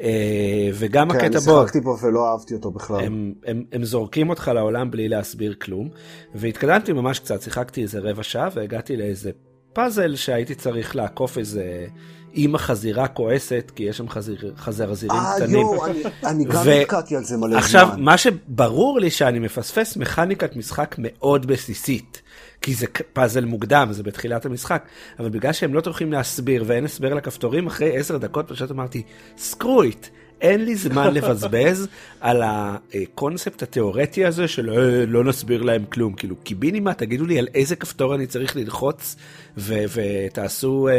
אה, וגם כן, הקטע אני בו, שיחקתי בו ולא אהבתי אותו בכלל. הם, הם, הם זורקים אותך לעולם בלי להסביר כלום. והתקדמתי ממש קצת, שיחקתי איזה רבע שעה והגעתי לאיזה פאזל שהייתי צריך לעקוף איזה אימא חזירה כועסת, כי יש שם חזיר, חזרזירים אה, קטנים. יואו, אני- אני גם נתקעתי על זה מלא זמן. עכשיו, מה שברור לי שאני מפספס מכניקת משחק מאוד בסיסית. כי זה פאזל מוקדם, זה בתחילת המשחק, אבל בגלל שהם לא טורחים להסביר ואין הסבר לכפתורים, אחרי עשר דקות פשוט אמרתי, סקרו איט, אין לי זמן לבזבז [laughs] על הקונספט התיאורטי הזה של "אה, לא נסביר להם כלום, כאילו קיבינימה, תגידו לי על איזה כפתור אני צריך ללחוץ ו- ותעשו, אה,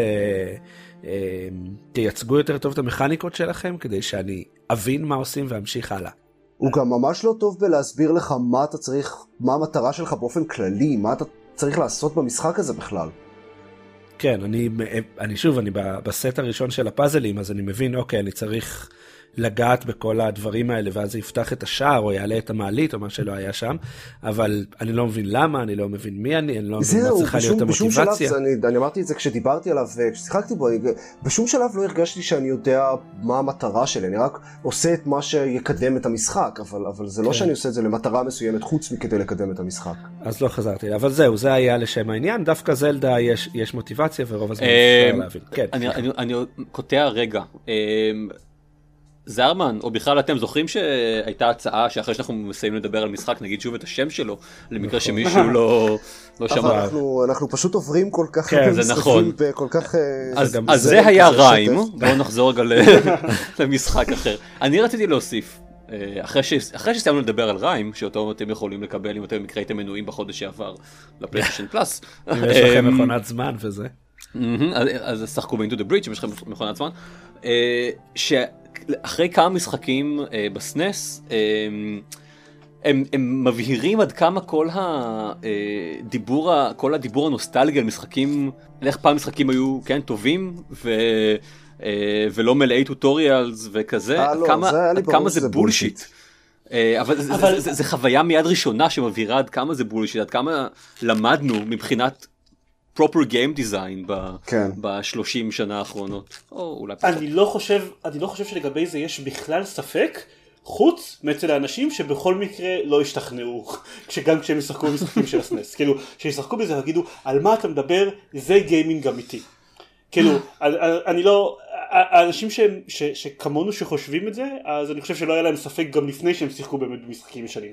אה, תייצגו יותר טוב את המכניקות שלכם כדי שאני אבין מה עושים ואמשיך הלאה. הוא גם ממש לא טוב בלהסביר לך מה אתה צריך, מה המטרה שלך באופן כללי, מה אתה צריך לעשות במשחק הזה בכלל. כן, אני, אני שוב, אני בסט הראשון של הפאזלים, אז אני מבין, אוקיי, אני צריך לגעת בכל הדברים האלה, ואז זה יפתח את השער, או יעלה את המעלית, או מה שלא היה שם, אבל אני לא מבין למה, אני לא מבין מי אני, אני לא מבין מה צריכה להיות בשום, בשום שלב, המוטיבציה. אני, אני אמרתי את זה כשדיברתי עליו, אה, כששיחקתי בו, אני, בשום שלב לא הרגשתי שאני יודע מה המטרה שלי, אני רק עושה את מה שיקדם את המשחק, אבל, אבל זה לא כן. שאני עושה את זה למטרה מסוימת חוץ מכדי לקדם את המשחק. אז לא חזרתי, אבל זהו, זה היה לשם העניין, דווקא זלדה יש, יש מוטיבציה, ורוב הזמן אפשר להבין. כן, אני, אני, אני קוטע רגע. אה, זרמן, או בכלל אתם זוכרים שהייתה הצעה שאחרי שאנחנו מסיימים לדבר על משחק נגיד שוב את השם שלו, למקרה שמישהו לא, [laughs] לא שמע. אנחנו, אנחנו פשוט עוברים כל כך כן, הרבה זה משחקים נכון. בכל כך... אה, אז, אז זה זה היה ריים. בואו נחזור רגע [laughs] למשחק אחר. אני רציתי להוסיף, אה, אחרי, ש... אחרי שסיימנו לדבר על ריים, שאותו אתם יכולים לקבל אם אתם במקרה הייתם מנויים בחודש שעבר לפלייסטיישן [laughs] פלאס. אם יש לכם אמ, מכונת זמן וזה. אז- אז שחקו ב- Into the Breach אם יש לכם מכונת זמן. אה, שאחרי כמה משחקים אה, ב SNES, אה, הם, הם מבהירים עד כמה כל הדיבור, ה- כל הדיבור הנוסטלגי על משחקים, איך פעם משחקים היו כן טובים ו, אה, ולא מלאי tutorials וכזה, אה, עד לא, כמה, זה עד כמה זה שזה bullshit. bullshit. אה, אבל זה- אבל- זה- זה- זה חוויה מיד ראשונה שמבהירה עד כמה זה bullshit, עד כמה למדנו מבחינת proper game design ב- כן. בשלושים שנה האחרונות, או אולי פחות. אני לא חושב, אני לא חושב שלגבי זה יש בכלל ספק, חוץ מאצל האנשים שבכל מקרה לא ישתכנעו, [laughs] שגם כשהם ישחקו במשחקים של הסנס, [laughs] כאילו, שישחקו בזה ויגידו, על מה אתה מדבר, זה גיימינג אמיתי. כאילו, [laughs] אני לא, האנשים שהם, ש, שכמונו שחושבים את זה, אז אני חושב שלא היה להם ספק גם לפני שהם שיחקו באמת במשחקים ישנים.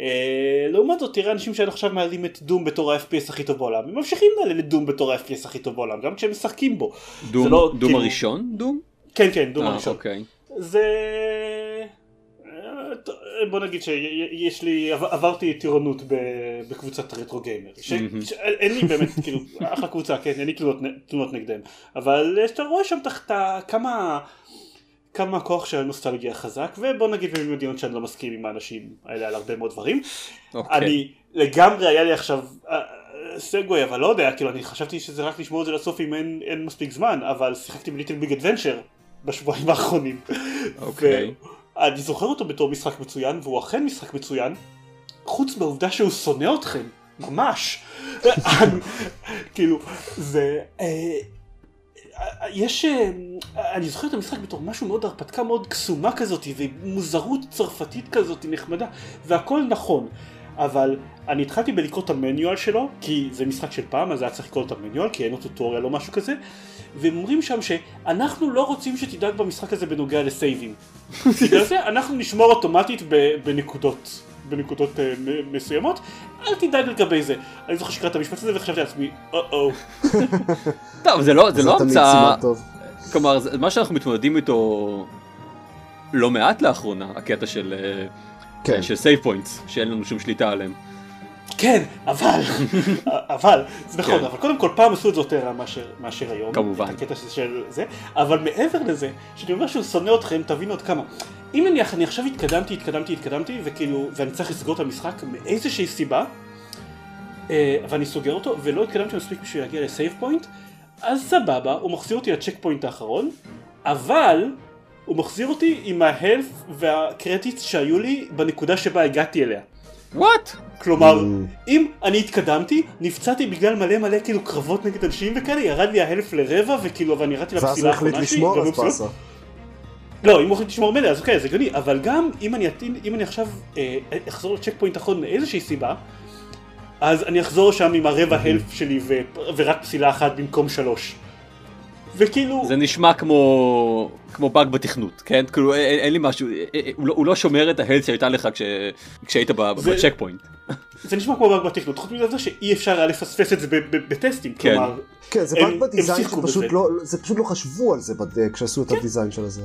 אה, לעומת זאת תראה אנשים שעד עכשיו מעלים את דום בתור ה-FPS הכי טוב בעולם, הם ממשיכים להעלות את דום בתור ה-FPS הכי טוב בעולם, גם כשהם משחקים בו. דום, לא, דום כאילו- הראשון? דום? כן כן, דום אה, הראשון. אוקיי. זה... אה, בוא נגיד שיש לי, עב- עברתי טירונות בקבוצת רטרו גיימר. שאין לי באמת, [laughs] כאילו, אחלה קבוצה, כן, אין לי תלונות נגדם, אבל אתה רואה שם תחת כמה, כמה הכוח של הנוסטלגיה חזק, ובוא נגיד במדינות שאני לא מסכים עם האנשים האלה על הרבה מאוד דברים. אוקיי. אני לגמרי היה לי עכשיו אה, סגווי אבל לא יודע כאילו אני חשבתי שזה רק לשמור את זה לסוף אם אין, אין מספיק זמן אבל שיחקתי בליטל ביג אדוונצ'ר בשבועיים [laughs] האחרונים. אוקיי. ואני זוכר אותו בתור משחק מצוין והוא אכן משחק מצוין חוץ מהעובדה שהוא שונא אתכם ממש. אני- [laughs] כאילו זה אה, יש, אה, אני זוכר את המשחק בתור משהו מאוד הרפתקה מאוד קסומה כזאת ומוזרות צרפתית כזאת נחמדה והכל נכון. אבל אני התחלתי בלקרוא את המניואל שלו כי זה משחק של פעם אז היה צריך לקרוא את המניואל כי אין לו טוטוריאל או משהו כזה. והם אומרים שם שאנחנו לא רוצים שתדאג במשחק הזה בנוגע לסייבים. [laughs] בגלל זה אנחנו נשמור אוטומטית בנקודות בנקודות אה, מסוימות אל תדאג לגבי זה אני זוכר שקראתי את המשפט הזה וחשבתי לעצמי או-או [laughs] טוב, זה לא, זה לא תמיד המצאה. כלומר, זה- מה שאנחנו מתמודדים איתו לא מעט לאחרונה, הקטע של, אה, כן. של save points, שאין לנו שום שליטה עליהם. כן, אבל, אבל, זה נכון, כן. אבל קודם כל פעם עשו את זה יותר רע מאשר, מאשר היום. כמובן. את הקטע של זה, אבל מעבר לזה, שאני אומר שהוא שונא אתכם, תבינו עוד כמה. אם אני, אני עכשיו התקדמתי, התקדמתי, התקדמתי, וכאילו, ואני צריך לסגור את המשחק מאיזושהי סיבה, אה, ואני סוגר אותו, ולא התקדמתי מספיק בשביל להגיע ל save point, אז סבבה, הוא מחזיר אותי ל checkpoint האחרון, אבל הוא מחזיר אותי עם ה health וה credits שהיו לי בנקודה שבה הגעתי אליה. What? כלומר, Mm. אם אני התקדמתי, נפצעתי בגלל מלא מלא כאילו קרבות נגד אנשים וכאלה, ירד לי ה health לרבע, וכאילו, ואני ירדתי ואז לפסילה הוא החליט האחרונה שלי. לשמור גם אז בפסילות- באסה. לא, אם הוא החליט לשמור מלא, אז אוקיי, זה הגיוני, אבל גם אם אני, אטין- אם אני עכשיו אה, אחזור ל checkpoint האחרון מאיזושהי סיבה, אז אני אחזור שם עם הרבע health שלי ו, ורק פסילה אחת במקום שלוש. וכאילו, זה נשמע כמו כמו באג בתכנות, כן? כאילו אין, אין לי משהו, אה, אה, הוא לא, הוא לא שומר את ה health שהייתה לך כש, כשהיית ב checkpoint. [laughs] זה נשמע כמו באג בתכנות, חוץ מזה שאי אפשר היה לפספס את זה בטסטים, כן. כלומר, כן, זה באג ב design שפשוט. לא, זה פשוט לא חשבו על זה בד- כשעשו את ה design של הזה.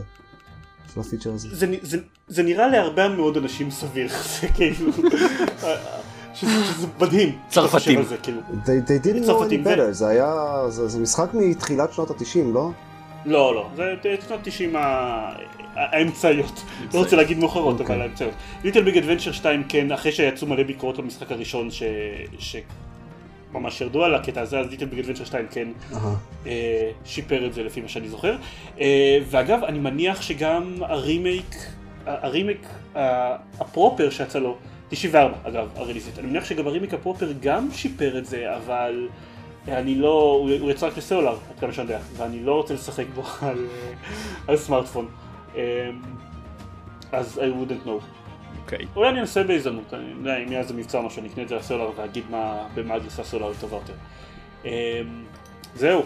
של הפיצ'ר הזה. זה, זה, זה נראה להרבה מאוד אנשים סביר, [laughs] זה כאילו, [laughs] שזה, מדהים. צרפתים. They, didn't know any better, זה היה, זה, משחק מתחילת שנות התשעים, לא? לא, לא, זה שנות 90 ה- האמצעיות. לא רוצה להגיד מאוחרות, אוקיי. אבל האמצעיות. Little Big Adventure 2 כן, אחרי שיצאו מלא ביקורות במשחק הראשון ש... שממש ירדו על הקטע הזה, אז Little Big Adventure 2 כן. אה, שיפר את זה לפי מה שאני זוכר. אה, ואגב, אני מניח שגם הרימייק, הרימייק ה- ה proper שיצא לו, 94 אגב, ה release, אני מניח שגם הרימייק ה proper גם שיפר את זה, אבל אני לא, הוא, יצא רק לסלולר, עד כמה שאני יודע, ואני לא רוצה לשחק בו [laughs] על, על סמארטפון. אה, אז I wouldn't know. אוקיי. אולי אני אנסה בהזדמנות, אני יודע אם יהיה איזה מבצע או משהו, אני אקנה את זה לסלולר ואגיד מה, במה הגרסה הסלולרית טובה יותר. אמ, זהו.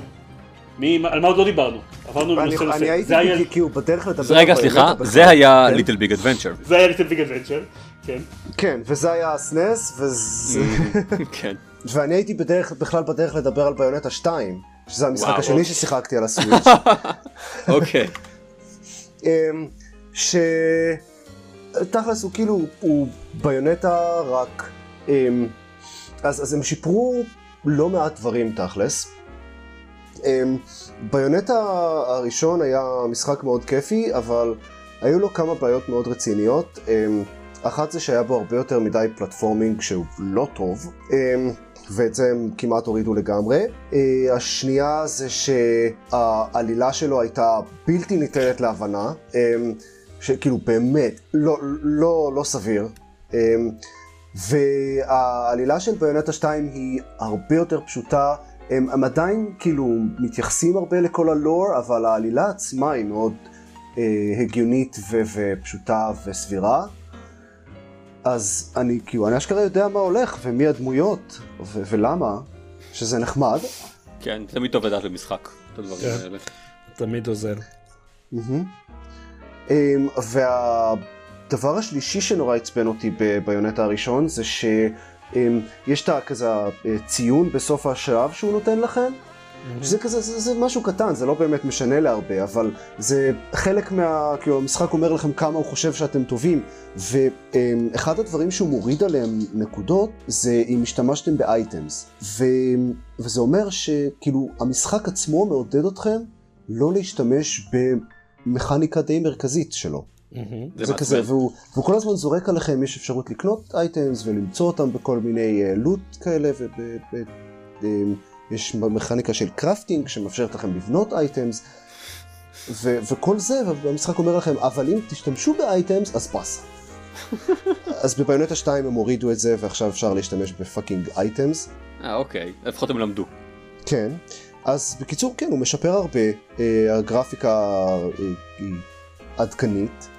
מי, על מה עוד לא דיברנו? עברנו אני- מנושא אני לנושא. הייתי כי- הוא בדרך לדבר. רגע סליחה, זה. היה? Little Big Adventure. זה היה Little Big Adventure, כן. כן, וזה היה ה SNES, וזה... [laughs] כן. ואני הייתי בדרך, בכלל בדרך לדבר על Bayonetta 2, שזה המשחק וואו, השני אוקיי. ששיחקתי על ה Switch. [laughs] אוקיי. אמ, ש... תכלס הוא כאילו, הוא ביונטה רק... אמ, אז, אז הם שיפרו לא מעט דברים תכלס. אמ, ביונטה הראשון היה משחק מאוד כיפי, אבל היו לו כמה בעיות מאוד רציניות. אחת זה שהיה בו הרבה יותר מדי פלטפורמינג שהוא לא טוב. אמ, ואת זה הם כמעט הורידו לגמרי. אה, השנייה זה שהעלילה שלו הייתה בלתי ניתנת להבנה, אמ, שכאילו באמת לא, לא, לא סביר. אמ, והעלילה של ביונטה 2 היא הרבה יותר פשוטה. הם, הם עדיין כאילו מתייחסים הרבה לכל הלור, אבל העלילה עצמה היא מאוד אה, הגיונית ו- ופשוטה וסבירה. אז אני כאילו, אני אשכרה יודע מה הולך ומי הדמויות ו- ולמה, שזה נחמד. כן, תמיד טוב לדעת במשחק את הדברים כן. האלה. תמיד עוזר. אמ, והדבר השלישי שנורא עצבן אותי בביונטה הראשון זה שיש את הכזה אה, ציון בסוף השלב שהוא נותן לכם. שזה כזה, זה, זה משהו קטן, זה לא באמת משנה להרבה, אבל זה חלק מה... כאילו, המשחק אומר לכם כמה הוא חושב שאתם טובים, ואחד הדברים שהוא מוריד עליהם נקודות, זה אם השתמשתם באייטמס. ו... וזה אומר שכאילו, המשחק עצמו מעודד אתכם לא להשתמש במכניקה די מרכזית שלו. מהמם. זה זה כזה. והוא, והוא כל הזמן זורק עליכם, יש אפשרות לקנות items ולמצוא אותם בכל מיני loot כאלה, ויש מכניקה של crafting שמאפשרת לכם לבנות items, ו- וכל זה, והמשחק אומר לכם, אבל אם תשתמשו ב items, אז פס. [laughs] אז ב Bayonetta 2 הם הורידו את זה, ועכשיו אפשר להשתמש ב fucking items. אה, אוקיי. לפחות הם למדו. כן. אז בקיצור, כן, הוא משפר הרבה. אה, הגרפיקה אה, היא עדכנית.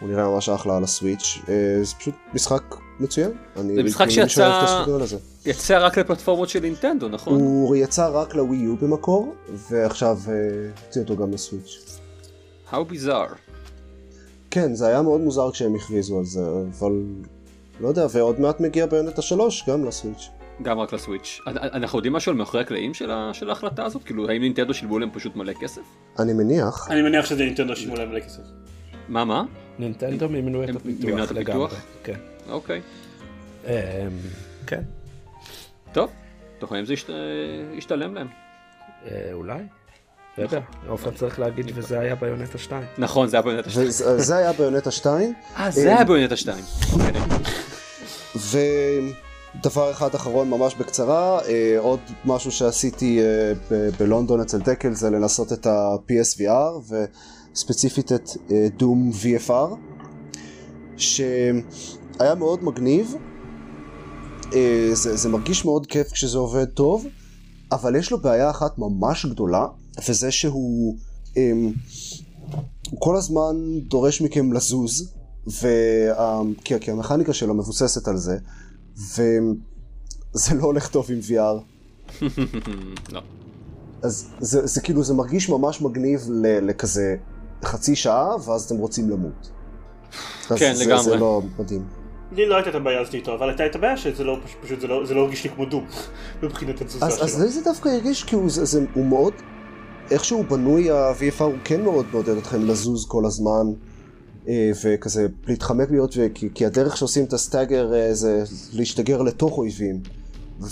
הוא נראה ממש אחלה על הסוויץ'. אה, זה פשוט משחק מצוין. זה משחק שיצא-. יצא רק לפלטפורמות של נינטנדו, נכון? הוא יצא רק לווי יו במקור, ועכשיו אה, הוציאו אותו גם לסוויץ'. How bizarre. כן, זה היה מאוד מוזר כשהם הכריזו על זה, אבל לא יודע, ועוד מעט מגיע ביונטה 3 גם לסוויץ'. גם רק לסוויץ'. אנ- אנחנו יודעים משהו על מאחורי הקלעים של ה- של ההחלטה הזאת? כאילו, האם נינטנדו שילמו להם פשוט מלא כסף? אני מניח. אני מניח שזה נינטנדו שימו להם מלא כסף. מה, מה? נינטנדו מימנו את הפיתוח? לגמרי. כן. אוקיי. אמ, כן. טוב, לפעמים זה ישתלם להם. אה, אולי. יודע, עופר צריך להגיד וזה היה ביונטה 2. נכון, זה היה ביונטה 2. זה היה ביונטה 2. אה, זה היה ביונטה 2. ודבר אחד אחרון ממש בקצרה, אה, עוד משהו שעשיתי אה, בלונדון אצל דקל זה לנסות את ה-PSVR וספציפית את דום VFR שהיה מאוד מגניב, זה, זה מרגיש מאוד כיף כשזה עובד טוב, אבל יש לו בעיה אחת ממש גדולה וזה שהוא um, הוא כל הזמן דורש מכם לזוז, וה, כי, כי המכניקה שלו מבוססת על זה, וזה לא הולך טוב עם VR. [laughs] לא. אז זה, זה כאילו, זה מרגיש ממש מגניב לכזה חצי שעה, ואז אתם רוצים למות. כן, זה, לגמרי. זה לא מדהים. לי לא הייתה את הבעיה הזאת איתו, אבל הייתה את הבעיה שזה לא, פשוט זה לא, זה לא הרגיש לי כמו דום, [laughs] מבחינת התזוזה שלו. אז לי זה דווקא הרגיש כאילו, זה, זה, הוא מאוד איכשהו בנוי ה-VFR הוא כן מאוד מעודד אתכם לזוז כל הזמן אה, וכזה להתחמק להיות, כי, כי הדרך שעושים את הסטאגר אה, זה להשתגר לתוך אויבים.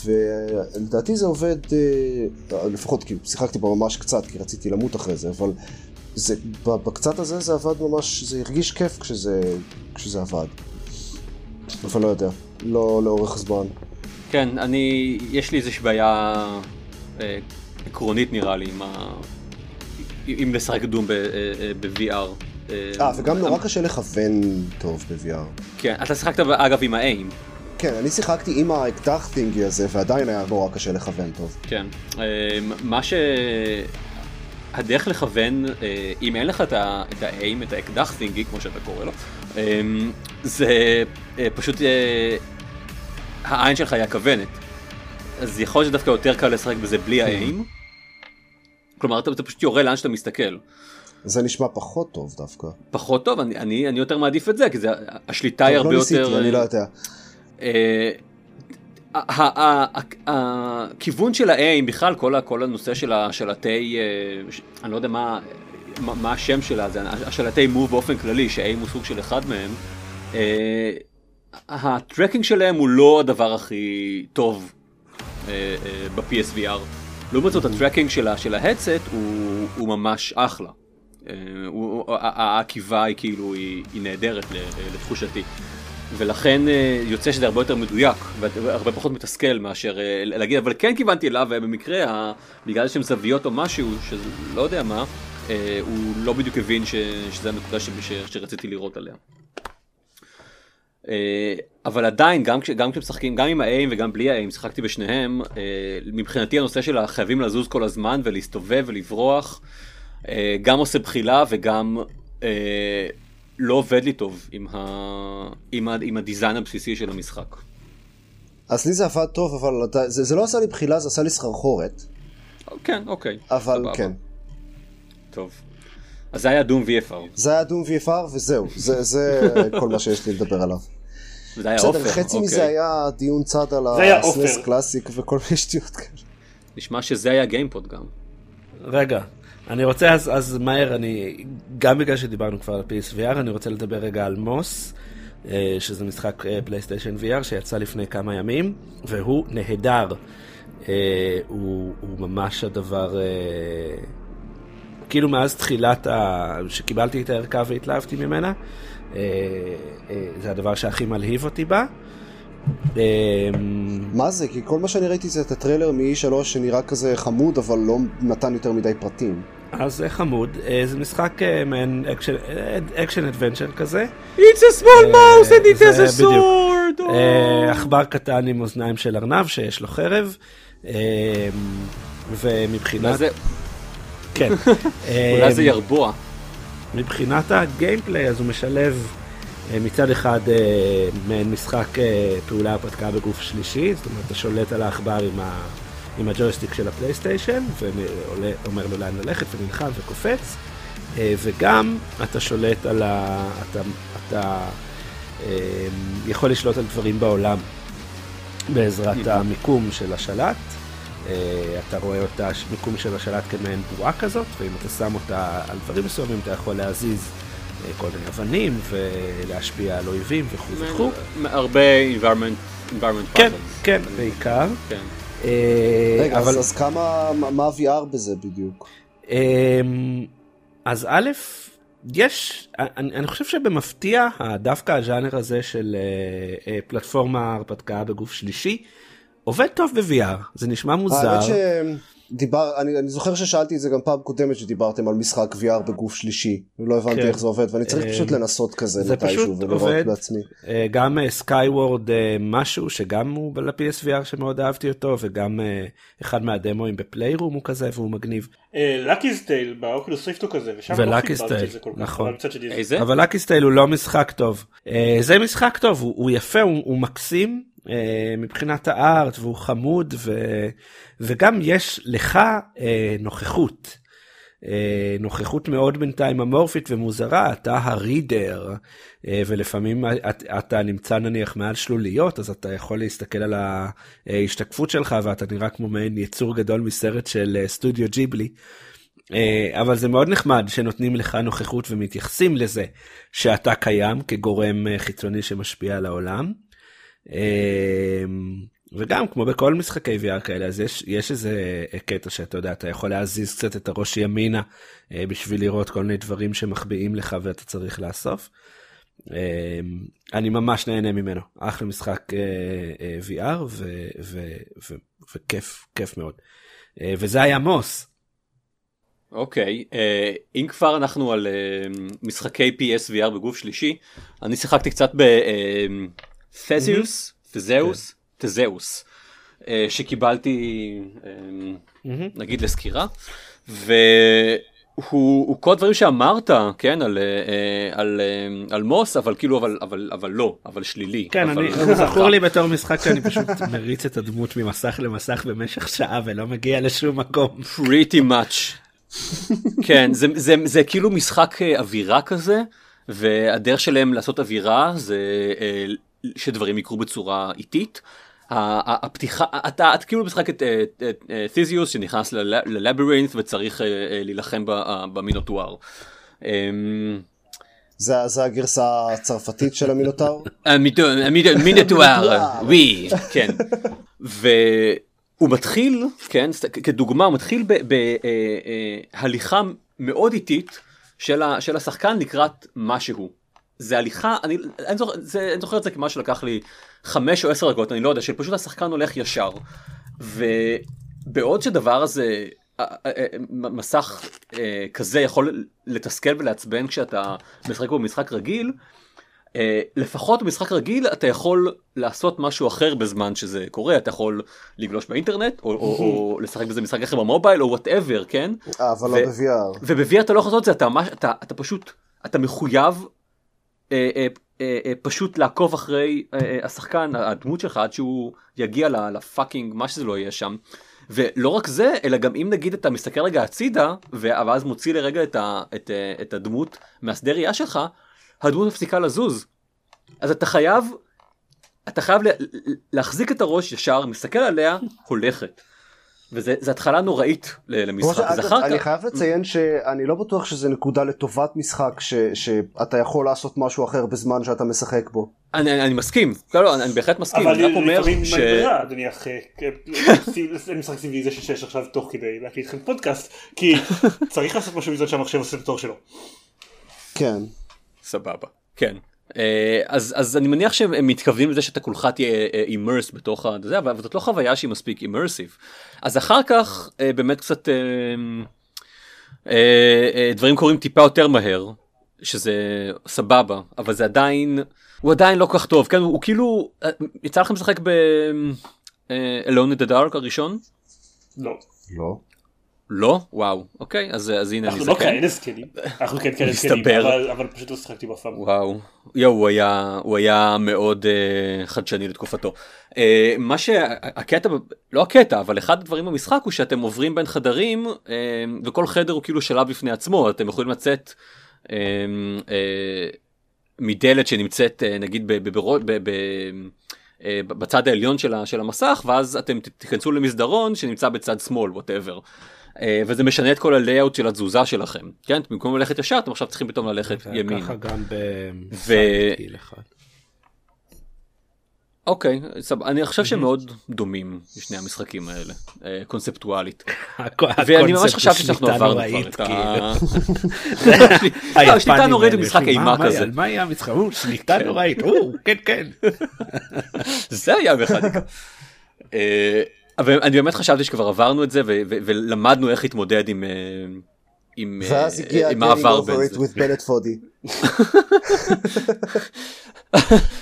ולדעתי זה עובד, אה, לפחות כי שיחקתי בו ממש קצת, כי רציתי למות אחרי זה, אבל זה, בקצת הזה זה עבד ממש, זה הרגיש כיף כשזה, כשזה עבד. אבל לא יודע, לא לאורך זמן. כן, אני, יש לי איזושהי בעיה אה, עקרונית נראה לי, עם, ה... עם לשחק דום ב-VR. אה, אה, אה וגם נורא קשה לכוון טוב ב-VR. כן, אתה שיחקת אגב עם האיים. כן, אני שיחקתי עם האקדח טינגי הזה, ועדיין היה נורא קשה לכוון טוב. כן, מה ש... הדרך לכוון, אם אין לך את האיים, את האקדח טינגי, כמו שאתה קורא לו, זה פשוט העין שלך היא הכוונת. אז יכול להיות שדווקא יותר קל לשחק בזה בלי האיים. כלומר אתה, אתה פשוט יורה לאן שאתה מסתכל. זה נשמע פחות טוב דווקא. פחות טוב? אני, אני, אני יותר מעדיף את זה, כי זה, השליטה היא הרבה לא יותר... ניסיתי, אני לא יודע. אה, הכיוון של ה-A, בכלל כל, כל הנושא של, של התה, אה, אני לא יודע מה, מה השם שלה, זה של ה, ה Move באופן כללי, שה-Aim הוא סוג של אחד מהם, אה, ה tracking שלהם הוא לא הדבר הכי טוב ב-PSVR. לעומת זאת ה tracking של ה headset הוא, הוא ממש אחלה. אה, העקיבה היא כאילו היא, היא נהדרת לתחושתי. ולכן אה, יוצא שזה הרבה יותר מדויק והרבה פחות מתסכל מאשר אה, להגיד אבל כן כיוונתי אליו ובמקרה בגלל שהם זוויות או משהו שלא יודע מה הוא לא בדיוק הבין שזה הנקודה שרציתי לראות עליה. אה, אבל עדיין גם, כש, גם כשמשחקים גם עם האיים וגם בלי האיים שיחקתי בשניהם אה, מבחינתי הנושא של החייבים לזוז כל הזמן ולהסתובב ולברוח אה, גם עושה בחילה וגם לא עובד לי טוב עם, ה, עם, ה, עם הדיזיין הבסיסי של המשחק. אז לי זה עבד טוב אבל זה, זה לא עשה לי בחילה זה עשה לי סחרחורת. כן אוקיי. אבל סבבה. כן. טוב. אז זה היה Doom VFR. זה היה Doom VFR וזהו, זה, זה [laughs] כל מה שיש לי לדבר עליו. זה היה אופר, חצי אוקיי. מזה היה דיון צד על ה SNES Classic וכל מיני שטויות כאלה. נשמע שזה היה גיימפוד גם. רגע, אני רוצה אז, אז מהר, אני, גם בגלל שדיברנו כבר על PSVR, אני רוצה לדבר רגע על Moss, אה, שזה משחק פלייסטיישן VR שיצא לפני כמה ימים, והוא נהדר. אה, הוא, הוא ממש הדבר... אה, כאילו מאז תחילת ה... שקיבלתי את הערכה והתלהבתי ממנה, אה, אה, זה הדבר שהכי מלהיב אותי בה. אה, מה זה? כי כל מה שאני ראיתי זה את הטריילר מ-E3 שנראה כזה חמוד, אבל לא נתן יותר מדי פרטים. אז זה חמוד, זה משחק מעין action adventure כזה. It's a small mouse and it has a sword! עכבר קטן עם אוזניים של ארנב שיש לו חרב. ומבחינת... כן. [laughs] אולי זה ירבוע. מבחינת ה gameplay אז הוא משלב אה, מצד אחד אה, מעין משחק אה, פעולה הרפתקה בגוף שלישי, זאת אומרת אתה שולט על העכבר עם, ה... עם הג'ויסטיק של הפלייסטיישן ואומר לו לאן ללכת ונלחם וקופץ וגם אתה שולט על ה... אתה, אתה יכול לשלוט על דברים בעולם בעזרת המיקום של השלט. אה, אתה רואה אותה, מיקום של השלט כמעין בועה כזאת, ואם אתה שם אותה על דברים מסוימים אתה יכול להזיז כל מיני אבנים ולהשפיע על אויבים וכו' וכו'. הרבה environment, environment כן, כן, בעיקר. כן. רגע, אבל... אז כמה, מה ה-VR בזה בדיוק? אז א', יש, אני, אני חושב שבמפתיע, דווקא הז'אנר הזה של פלטפורמה הרפתקה בגוף שלישי, עובד טוב ב-VR, זה נשמע מוזר. שדיבר, אני, אני זוכר ששאלתי את זה גם פעם קודמת שדיברתם על משחק VR בגוף שלישי, ולא הבנתי כן. איך זה עובד, ואני צריך אה, פשוט לנסות כזה מתישהו ולראות בעצמי. אה, גם Skyworld אה, משהו שגם הוא ל-PSVR שמאוד אהבתי אותו, וגם אחד מהדמואים ב Playroom הוא כזה והוא מגניב. Lucky's Tale ב Oculus Rift הוא כזה, ושם לא חיברתי את זה כל כך, נכון. אבל Lucky's Tale הוא לא משחק טוב. זה משחק טוב, הוא יפה, הוא מקסים. אה, מבחינת ה art והוא חמוד ו, וגם יש לך אה, נוכחות. אה, נוכחות מאוד בינתיים אמורפית ומוזרה, אתה ה Reader, ולפעמים אתה נמצא נניח מעל שלוליות, אז אתה יכול להסתכל על ההשתקפות שלך ואתה נראה כמו מעין יצור גדול מסרט של סטודיו ג'יבלי. אבל זה מאוד נחמד שנותנים לך נוכחות ומתייחסים לזה שאתה קיים כגורם חיצוני שמשפיע על העולם. אמ, וגם כמו בכל משחקי VR כאלה אז יש יש איזה קטע שאתה יודע אתה יכול להזיז קצת את הראש ימינה אה, בשביל לראות כל מיני דברים שמחביאים לך ואתה צריך לאסוף. אמ, אני ממש נהנה ממנו אחלה משחק אה, אה, VR וכיף כיף מאוד וזה היה מוס. אוקיי אם כבר אנחנו על משחקי PS VR בגוף שלישי אני שיחקתי קצת ב... תזיוס, תזהוס, תזהוס, שקיבלתי אה, נגיד לסקירה, והוא כל הדברים שאמרת, כן, על, אה, על, אה, על מוס, אבל כאילו, אבל, אבל, אבל לא, אבל שלילי. כן, אבל... אני, זכור לי בתור משחק שאני פשוט [laughs] מריץ את הדמות ממסך למסך במשך שעה ולא מגיע לשום מקום. pretty much. כן, זה, זה, זה, זה כאילו משחק אווירה כזה. והדרך שלהם לעשות אווירה זה שדברים יקרו בצורה איטית. הפתיחה, אתה, אתה כאילו משחק את תיזיוס שנכנס ללבירינט וצריך אה, אה, להילחם במינוטואר. אמ, זה, זה הגרסה הצרפתית של המינוטואר? המינוטואר, [laughs] ווי, כן. והוא מתחיל, כן, כדוגמה, הוא מתחיל בהליכה אה, מאוד איטית של השחקן לקראת משהו. זה הליכה, אני, אני, זוכר, זה, אני זוכר את זה כמה שלקח לי חמש או עשר דקות, אני לא יודע, שפשוט השחקן הולך ישר. ובעוד שדבר הזה, מסך כזה יכול לתסכל ולעצבן כשאתה משחק במשחק רגיל, לפחות במשחק רגיל אתה יכול לעשות משהו אחר בזמן שזה קורה, אתה יכול לגלוש באינטרנט, או, או, או לשחק בזה משחק אחר ב mobile, או whatever, כן? אבל לא ב-VR. וב-VR אתה לא יכול לעשות את זה, אתה, אתה, אתה פשוט, אתה מחויב אה, אה, אה, פשוט לעקוב אחרי השחקן הדמות שלך עד שהוא יגיע לפאקינג מה שזה לא יהיה שם. ולא רק זה אלא גם אם נגיד אתה מסתכל רגע הצידה ואז מוציא לרגע את, ה, את, את הדמות מהשדה ראייה שלך הדמות מפסיקה לזוז. אז אתה חייב אתה חייב להחזיק את הראש ישר מסתכל עליה הולכת. וזה התחלה נוראית למשחק. אז אחר אני חייב לציין שאני לא בטוח שזה נקודה לטובת משחק ש, שאתה יכול לעשות משהו אחר בזמן שאתה משחק בו. אני, אני מסכים, לא, לא, אני בהחלט מסכים, אבל אני רק אומר ש... אבל לפעמים אדוני אחרי, משחק Civilization 6 עכשיו תוך כדי להקליט לכם פודקאסט, כי צריך לעשות משהו מזה שהמחשב עושה את התור שלו. כן. סבבה, כן. אה, אז אז אני מניח שהם מתכוונים לזה שאתה כולך תהיה immersed אה, בתוך זה אבל זאת לא חוויה שהיא מספיק immersive אז אחר כך אה, באמת קצת דברים קורים טיפה יותר מהר שזה סבבה אבל זה עדיין הוא עדיין לא כל כך טוב כן הוא, הוא כאילו יצא לכם לשחק ב Alone in the Dark הראשון? לא. לא. לא? וואו, אוקיי, אז, אז הנה אני זקן. אנחנו לא כאלה זקנים, אנחנו כן כאלה זקנים, אבל, אבל פשוט לא שחקתי בפעם. וואו, יואו, הוא היה, הוא היה מאוד uh, חדשני לתקופתו. Uh, מה שהקטע, לא הקטע, אבל אחד הדברים במשחק הוא שאתם עוברים בין חדרים, uh, וכל חדר הוא כאילו שלב בפני עצמו, אתם יכולים לצאת uh, uh, מדלת שנמצאת uh, נגיד ב... ב, ב, ב, ב בצד העליון של המסך ואז אתם תיכנסו למסדרון שנמצא בצד שמאל ווטאבר. אה, וזה משנה את כל הלייאאוט של התזוזה שלכם, כן? במקום ללכת ישר אתם עכשיו צריכים פתאום ללכת ימין. וככה גם בגיל אחד. אוקיי, סבבה, אני חושב שהם מאוד דומים לשני המשחקים האלה, אה, קונספטואלית. [laughs] ואני ממש חשבתי שאנחנו עברנו כבר את ה... [laughs] לא, שליטה נוראית במשחק אימה כזה. מה יהיה המשחק? שליטה נוראית, או, כן כן. [laughs] זה היה מכניקה. אבל אני באמת חשבתי שכבר עברנו את זה ו- ו- ולמדנו איך להתמודד עם... אה, עם, אה, ואז הגיע עם over בין זה.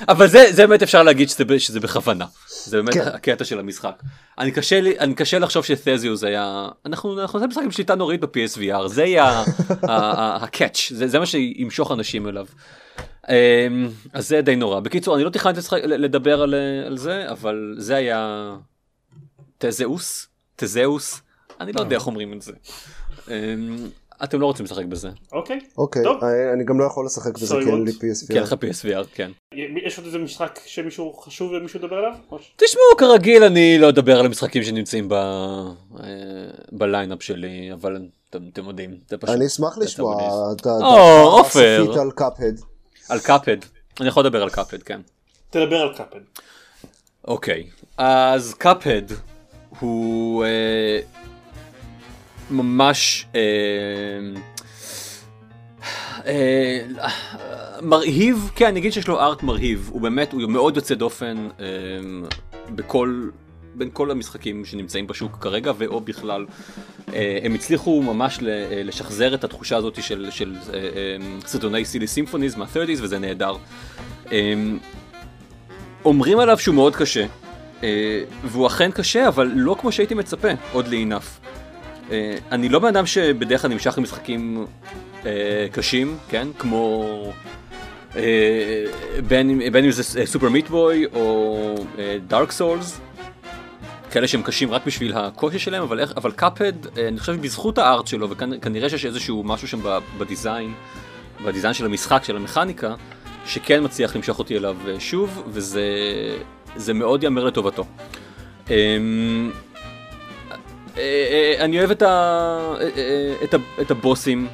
אבל זה, זה באמת אפשר להגיד שזה, שזה בכוונה. זה באמת כן. הקטע של המשחק. אני קשה לי, אני קשה לחשוב שתזיוס היה, אנחנו, אנחנו נעשה משחק עם שליטה נוראית ב-PSVR, זה יהיה ה-catch, זה, זה מה שימשוך אנשים אליו. אמ, אז זה די נורא. בקיצור, אני לא תכננתי לדבר על, על זה, אבל זה היה תזהוס, תזהוס, אני לא יודע איך אומרים את זה. אמ, אתם לא רוצים לשחק בזה. אוקיי. אוקיי, טוב. אה, אני גם לא יכול לשחק בזה כי אין? לי כי אין PSVR. לך PSVR, כן. יש עוד איזה משחק שמישהו חשוב ומישהו ידבר עליו? תשמעו, כרגיל אני לא אדבר על המשחקים שנמצאים ב... אה, ב line-up שלי, אבל אתם, יודעים, זה פשוט... אני אשמח לשמוע. את עופר. הסופית על Cuphead. על Cuphead, אני יכול לדבר על Cuphead, כן. תדבר על קאפל. אוקיי, אז קאפד הוא אה, ממש אה, אה, מרהיב, כן, אני אגיד שיש לו ארט מרהיב, הוא באמת, הוא מאוד יוצא דופן אה, בכל, בין כל המשחקים שנמצאים בשוק כרגע, ואו בכלל. אה, הם הצליחו ממש אה, לשחזר את התחושה הזאת של, של אה, סרטוני סילי סימפוניז מה-30's וזה נהדר. אומרים עליו שהוא מאוד קשה, והוא אכן קשה, אבל לא כמו שהייתי מצפה, עוד לאינף. אה, אני לא בן אדם שבדרך כלל נמשך למשחקים אה, קשים, כן? כמו... אה, בין, אם- זה סופר מיט בוי או דארק סולס, כאלה שהם קשים רק בשביל הקושי שלהם, אבל, אבל קאפד, אה, אני חושב שבזכות הארט שלו, וכנראה שיש איזשהו משהו שם בדיזיין, בדיזיין של המשחק, של המכניקה, שכן מצליח למשוך אותי אליו שוב, וזה זה מאוד ייאמר לטובתו. אמ, אה, אה, אני אוהב את, אה, אה, הבוסים.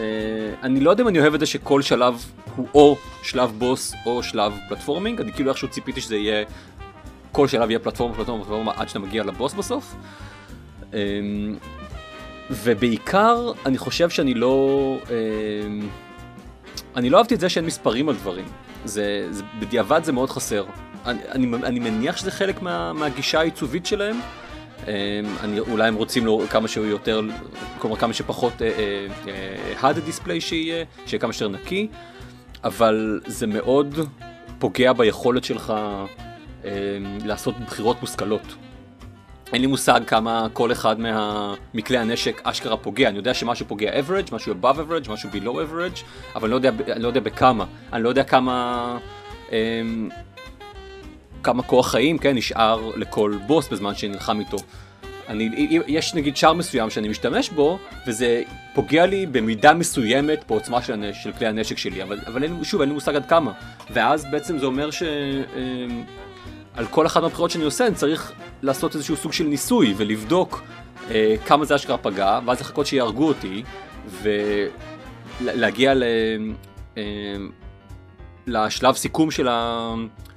אה, אני לא יודע אם אני אוהב את זה שכל שלב הוא או שלב בוס או שלב פלטפורמינג, אני כאילו איכשהו ציפיתי שזה יהיה, כל שלב יהיה פלטפורמה, פלטפורמה, פלטפורמה עד שאתה מגיע לבוס בסוף. אמ, ובעיקר אני חושב שאני לא, אמ, אני לא אהבתי את זה שאין מספרים על דברים. זה, זה בדיעבד זה מאוד חסר. אני, אני, מניח שזה חלק מה, מהגישה העיצובית שלהם. אמ, אני, אולי הם רוצים לו כמה שהוא יותר, כלומר כמה שפחות אה, אה, אה, hard display שיהיה, שיהיה כמה שיותר נקי, אבל זה מאוד פוגע ביכולת שלך אה, לעשות בחירות מושכלות. אין לי מושג כמה כל אחד. מכלי הנשק אשכרה פוגע, אני יודע שמשהו פוגע average, משהו above average, משהו below average, אבל אני לא יודע, אני לא יודע בכמה, אני לא יודע כמה, אמ, כמה כוח חיים, כן, נשאר לכל בוס בזמן שנלחם איתו. אני, יש נגיד שער מסוים שאני משתמש בו, וזה פוגע לי במידה מסוימת בעוצמה של, הנש, של כלי הנשק שלי, אבל, אבל אין, שוב, אין לי מושג עד כמה. ואז בעצם זה אומר ש... אמ, כל אחת מהבחירות שאני עושה אני צריך לעשות איזשהו סוג של ניסוי ולבדוק אה, כמה זה אשכרה פגע ואז לחכות שיהרגו אותי ולהגיע ל... אה, לשלב סיכום של, ה...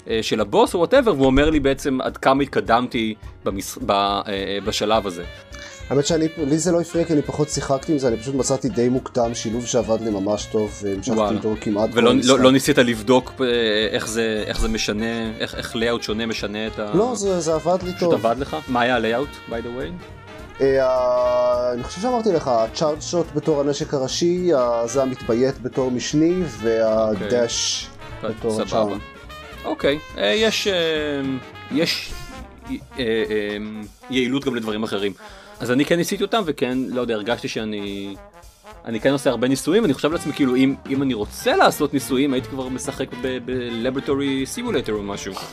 אה, של הבוס או whatever והוא אומר לי בעצם עד כמה התקדמתי במס... ב... אה, בשלב הזה. האמת שאני, לי זה לא הפריע כי אני פחות שיחקתי עם זה, אני פשוט מצאתי די מוקדם שילוב שעבד לי ממש טוב, והמשכתי. איתו כמעט ולא כל לא. לא ניסית לבדוק אה, איך זה, איך זה משנה, איך, איך layout שונה משנה את ה... לא, זה, זה עבד לי פשוט טוב. עבד לך? מה היה ה layout, by the way? אה, אני חושב שאמרתי לך, ה charge shot בתור הנשק הראשי, זה המתביית בתור משני, וה dash בתור סבבה. אוקיי, אה, יש, אה, יש אה, יעילות גם לדברים אחרים. אז אני כן ניסיתי אותם וכן, לא יודע, הרגשתי שאני... אני כן עושה הרבה ניסויים, אני חושב לעצמי כאילו אם, אם אני רוצה לעשות ניסויים הייתי כבר משחק בלבורטורי סימולטור או משהו. [laughs]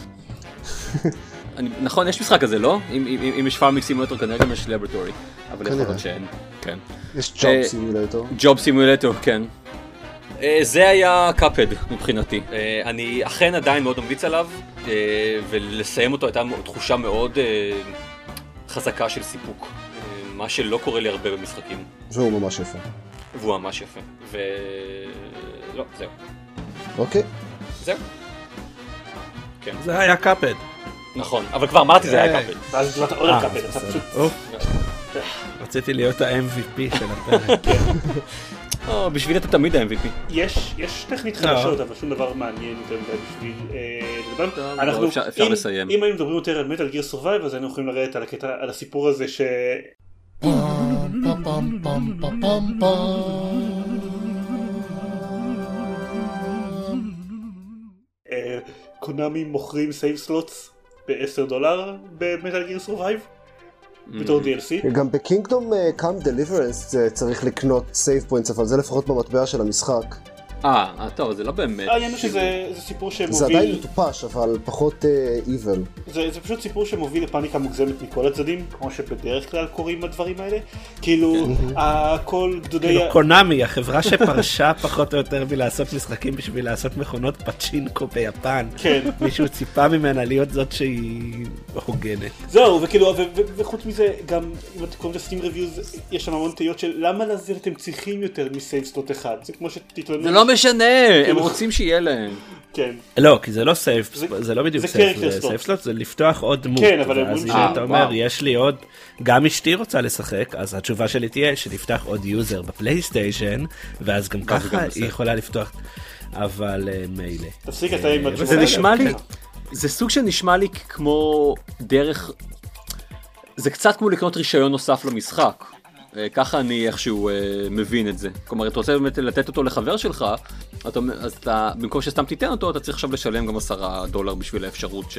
אני, נכון, יש משחק כזה, לא? אם, אם, אם יש פארמיק סימולטור כנראה גם יש לבורטורי, אבל יכול. להיות שאין, כן. יש ג'וב סימולטור. ג'וב סימולטור, כן. אה, זה היה Cuphead מבחינתי. אה, אני אכן עדיין מאוד ממליץ עליו, אה, ולסיים אותו הייתה תחושה מאוד חזקה של סיפוק. מה שלא קורה לי הרבה במשחקים. והוא ממש יפה. והוא ממש יפה. ו... לא, זהו. אוקיי. זהו. כן. זה היה Cuphead. נכון, אבל כבר אמרתי זה היה Cuphead. ואז אתה עוד אה, קאפל, אתה. פשוט... רציתי להיות ה-MVP של הפרק. [laughs] או, בשבילי אתה תמיד ה-MVP. יש יש טכנית לא. חדשות אבל שום דבר מעניין יותר מדי בשביל אה, לדבר. אנחנו- לא, אפשר- לסיים. אם היינו מדברים יותר על Metal Gear Survive אז היינו יכולים לרדת על הקטע על הסיפור הזה ש... אה, Konami מוכרים save slots ב-10 דולר ב Metal Gear Survive בתור DLC. גם ב Kingdom Come: Deliverance צריך לקנות save points, אבל זה לפחות במטבע של המשחק. אה, טוב, זה לא באמת. העניין הוא שזה זה סיפור זה עדיין שמוביל, מטופש, אבל פחות evil. זה זה פשוט סיפור שמוביל לפאניקה מוגזמת מכל הצדדים, כמו שבדרך כלל קורים הדברים האלה. כאילו, הכל גדודי... כאילו Konami, החברה שפרשה [laughs] פחות או יותר מלעשות משחקים בשביל לעשות מכונות פצ'ינקו ביפן. כן. מישהו ציפה ממנה להיות זאת שהיא הוגנת. זהו, וכאילו, ו- ו- וחוץ מזה, גם אם אתם קוראים ל Steam reviews, יש שם המון תהיות של למה לזה אתם צריכים יותר מ save slot אחד. זה כמו שתתלוננו. לא משנה, הם רוצים שיהיה להם. כן. לא, כי זה לא סייף, זה- זה לא בדיוק זה save, זה. save slot, זה לפתוח עוד דמות. כן, אבל הם ואז אומרים ש- אתה אה, אומר, וואו. יש לי עוד, גם אשתי רוצה לשחק, אז התשובה שלי תהיה שנפתח עוד user ב PlayStation, ואז גם ככה גם היא בסדר. יכולה לפתוח, אבל אה, מילא. תפסיק אתה עם אה, התשובה. זה נשמע לי, כן. זה סוג שנשמע לי כמו דרך, זה קצת כמו לקנות רישיון נוסף למשחק. אה, ככה אני איכשהו אה, מבין את זה. כלומר, אתה רוצה באמת לתת אותו לחבר שלך, אתה, אז אתה, במקום שסתם תיתן אותו, אתה צריך עכשיו לשלם גם עשרה דולר בשביל האפשרות ש,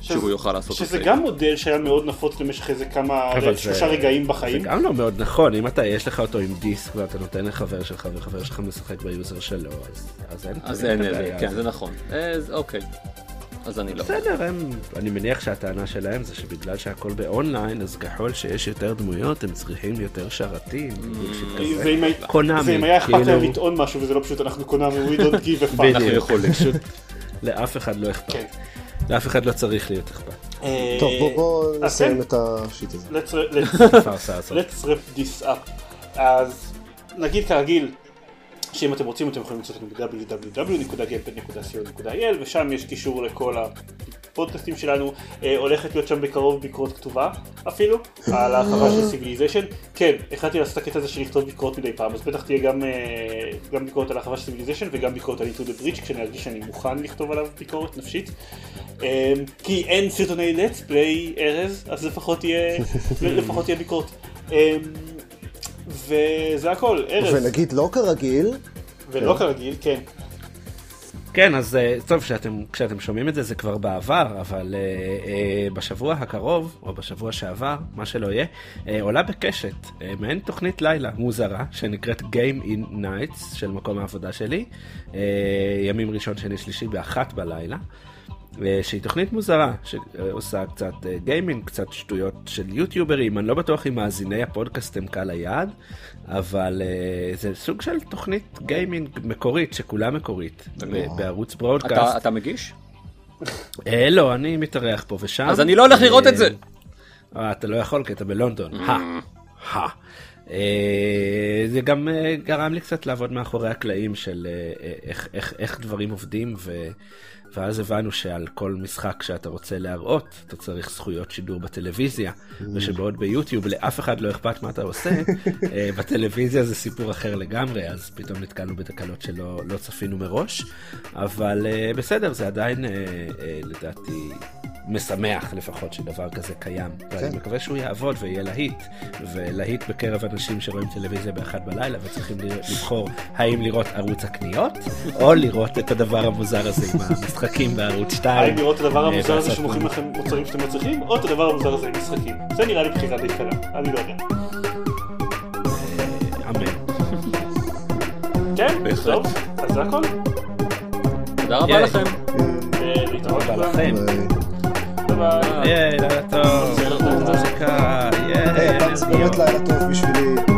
שהוא יוכל לעשות את שזה זה. גם מודל שהיה מאוד נפוץ למשך איזה כמה, שלושה זה- רגעים זה בחיים. גם לא מאוד נכון, אם אתה, יש לך אותו עם דיסק ואתה נותן לחבר שלך וחבר שלך משחק ב user שלו, אז- אז אין אז אין אין זה, הבעיה כן. זה נכון. אז אוקיי. אז אני לא. בסדר, הם, אני מניח שהטענה שלהם זה שבגלל שהכל באונליין, אז ככל שיש יותר דמויות, הם צריכים יותר שרתים. bullshit כזה. זה אם הי- Konami, זה אם היה אכפת כאילו- להם לטעון משהו וזה לא פשוט אנחנו Konami, we don't give a fuck. אנחנו יכולים. פשוט לאף אחד לא אכפת. כן. לאף אחד לא צריך להיות אכפת. אה, טוב, בוא- בוא אז נסיים כן. את ה shit הזה. let's wrap [laughs] this up. אז נגיד כרגיל, שאם אתם רוצים אתם יכולים למצוא אותנו ב-www.gamepad.co.il ושם יש קישור לכל הפודקאסטים שלנו, אה, הולכת להיות שם בקרוב ביקורת כתובה אפילו, על ההרחבה של Civilization. כן, החלטתי לעשות את הקטע הזה של לכתוב ביקורת מדי פעם, אז בטח תהיה גם, אה, גם ביקורת על ההרחבה של Civilization וגם ביקורת על Into the Breach כשאני ארגיש שאני מוכן לכתוב עליו ביקורת נפשית. אה, כי אין סרטוני let's play ארז, אז לפחות יהיה, [laughs] לפחות תהיה ביקורת. אה, וזה הכל, ארז, ונגיד לא כרגיל, ולא כרגיל, כן. כן, אז אה, טוב, כשאתם, כשאתם שומעים את זה זה כבר בעבר, אבל אה, אה, בשבוע הקרוב, או בשבוע שעבר, מה שלא יהיה, אה, עולה בקשת אה, מעין תוכנית לילה מוזרה, שנקראת Game in Nights של מקום העבודה שלי, אה, ימים ראשון, שני, שלישי באחת בלילה. שהיא תוכנית מוזרה, שעושה קצת אה, גיימינג, קצת שטויות של יוטיוברים, אני לא בטוח אם מאזיני הפודקאסט הם קהל היעד, אבל אה, זה סוג של תוכנית גיימינג מקורית, שכולה מקורית, בערוץ ברודקאסט. אתה אתה מגיש? אה, לא, אני מתארח פה ושם. אז אני לא הולך לראות את זה. אתה לא יכול כי אתה בלונדון. אה, זה גם גרם לי קצת לעבוד מאחורי הקלעים של איך- דברים עובדים, ו- ואז הבנו שעל כל משחק שאתה רוצה להראות, אתה צריך זכויות שידור בטלוויזיה, ושבעוד ביוטיוב לאף אחד לא אכפת מה אתה עושה, [laughs] אה, בטלוויזיה זה סיפור אחר לגמרי, אז פתאום נתקלנו בתקלות שלא לא צפינו מראש, אבל אה, בסדר, זה עדיין אה, לדעתי משמח לפחות שדבר כזה קיים, ואני מקווה שהוא יעבוד ויהיה להיט, ולהיט בקרב אנשים שרואים טלוויזיה באחד בלילה וצריכים לבחור האם לראות ערוץ הקניות, או לראות את הדבר המוזר הזה עם [laughs] המשחקים בערוץ 2. האם לראות את הדבר אה, המוזר הזה. שמוכרים לכם מוצרים שאתם לא צריכים, או את הדבר המוזר הזה עם משחקים. זה נראה לי בחירה די קלה, אני לא יודע. אמן. כן. טוב, אז זה הכל. תודה רבה. לכם. אה, להתראות תודה לכולם. לכם. ביי לילה טוב. בסדר, טוב. מוזיקה, באמת לילה טוב בשבילי.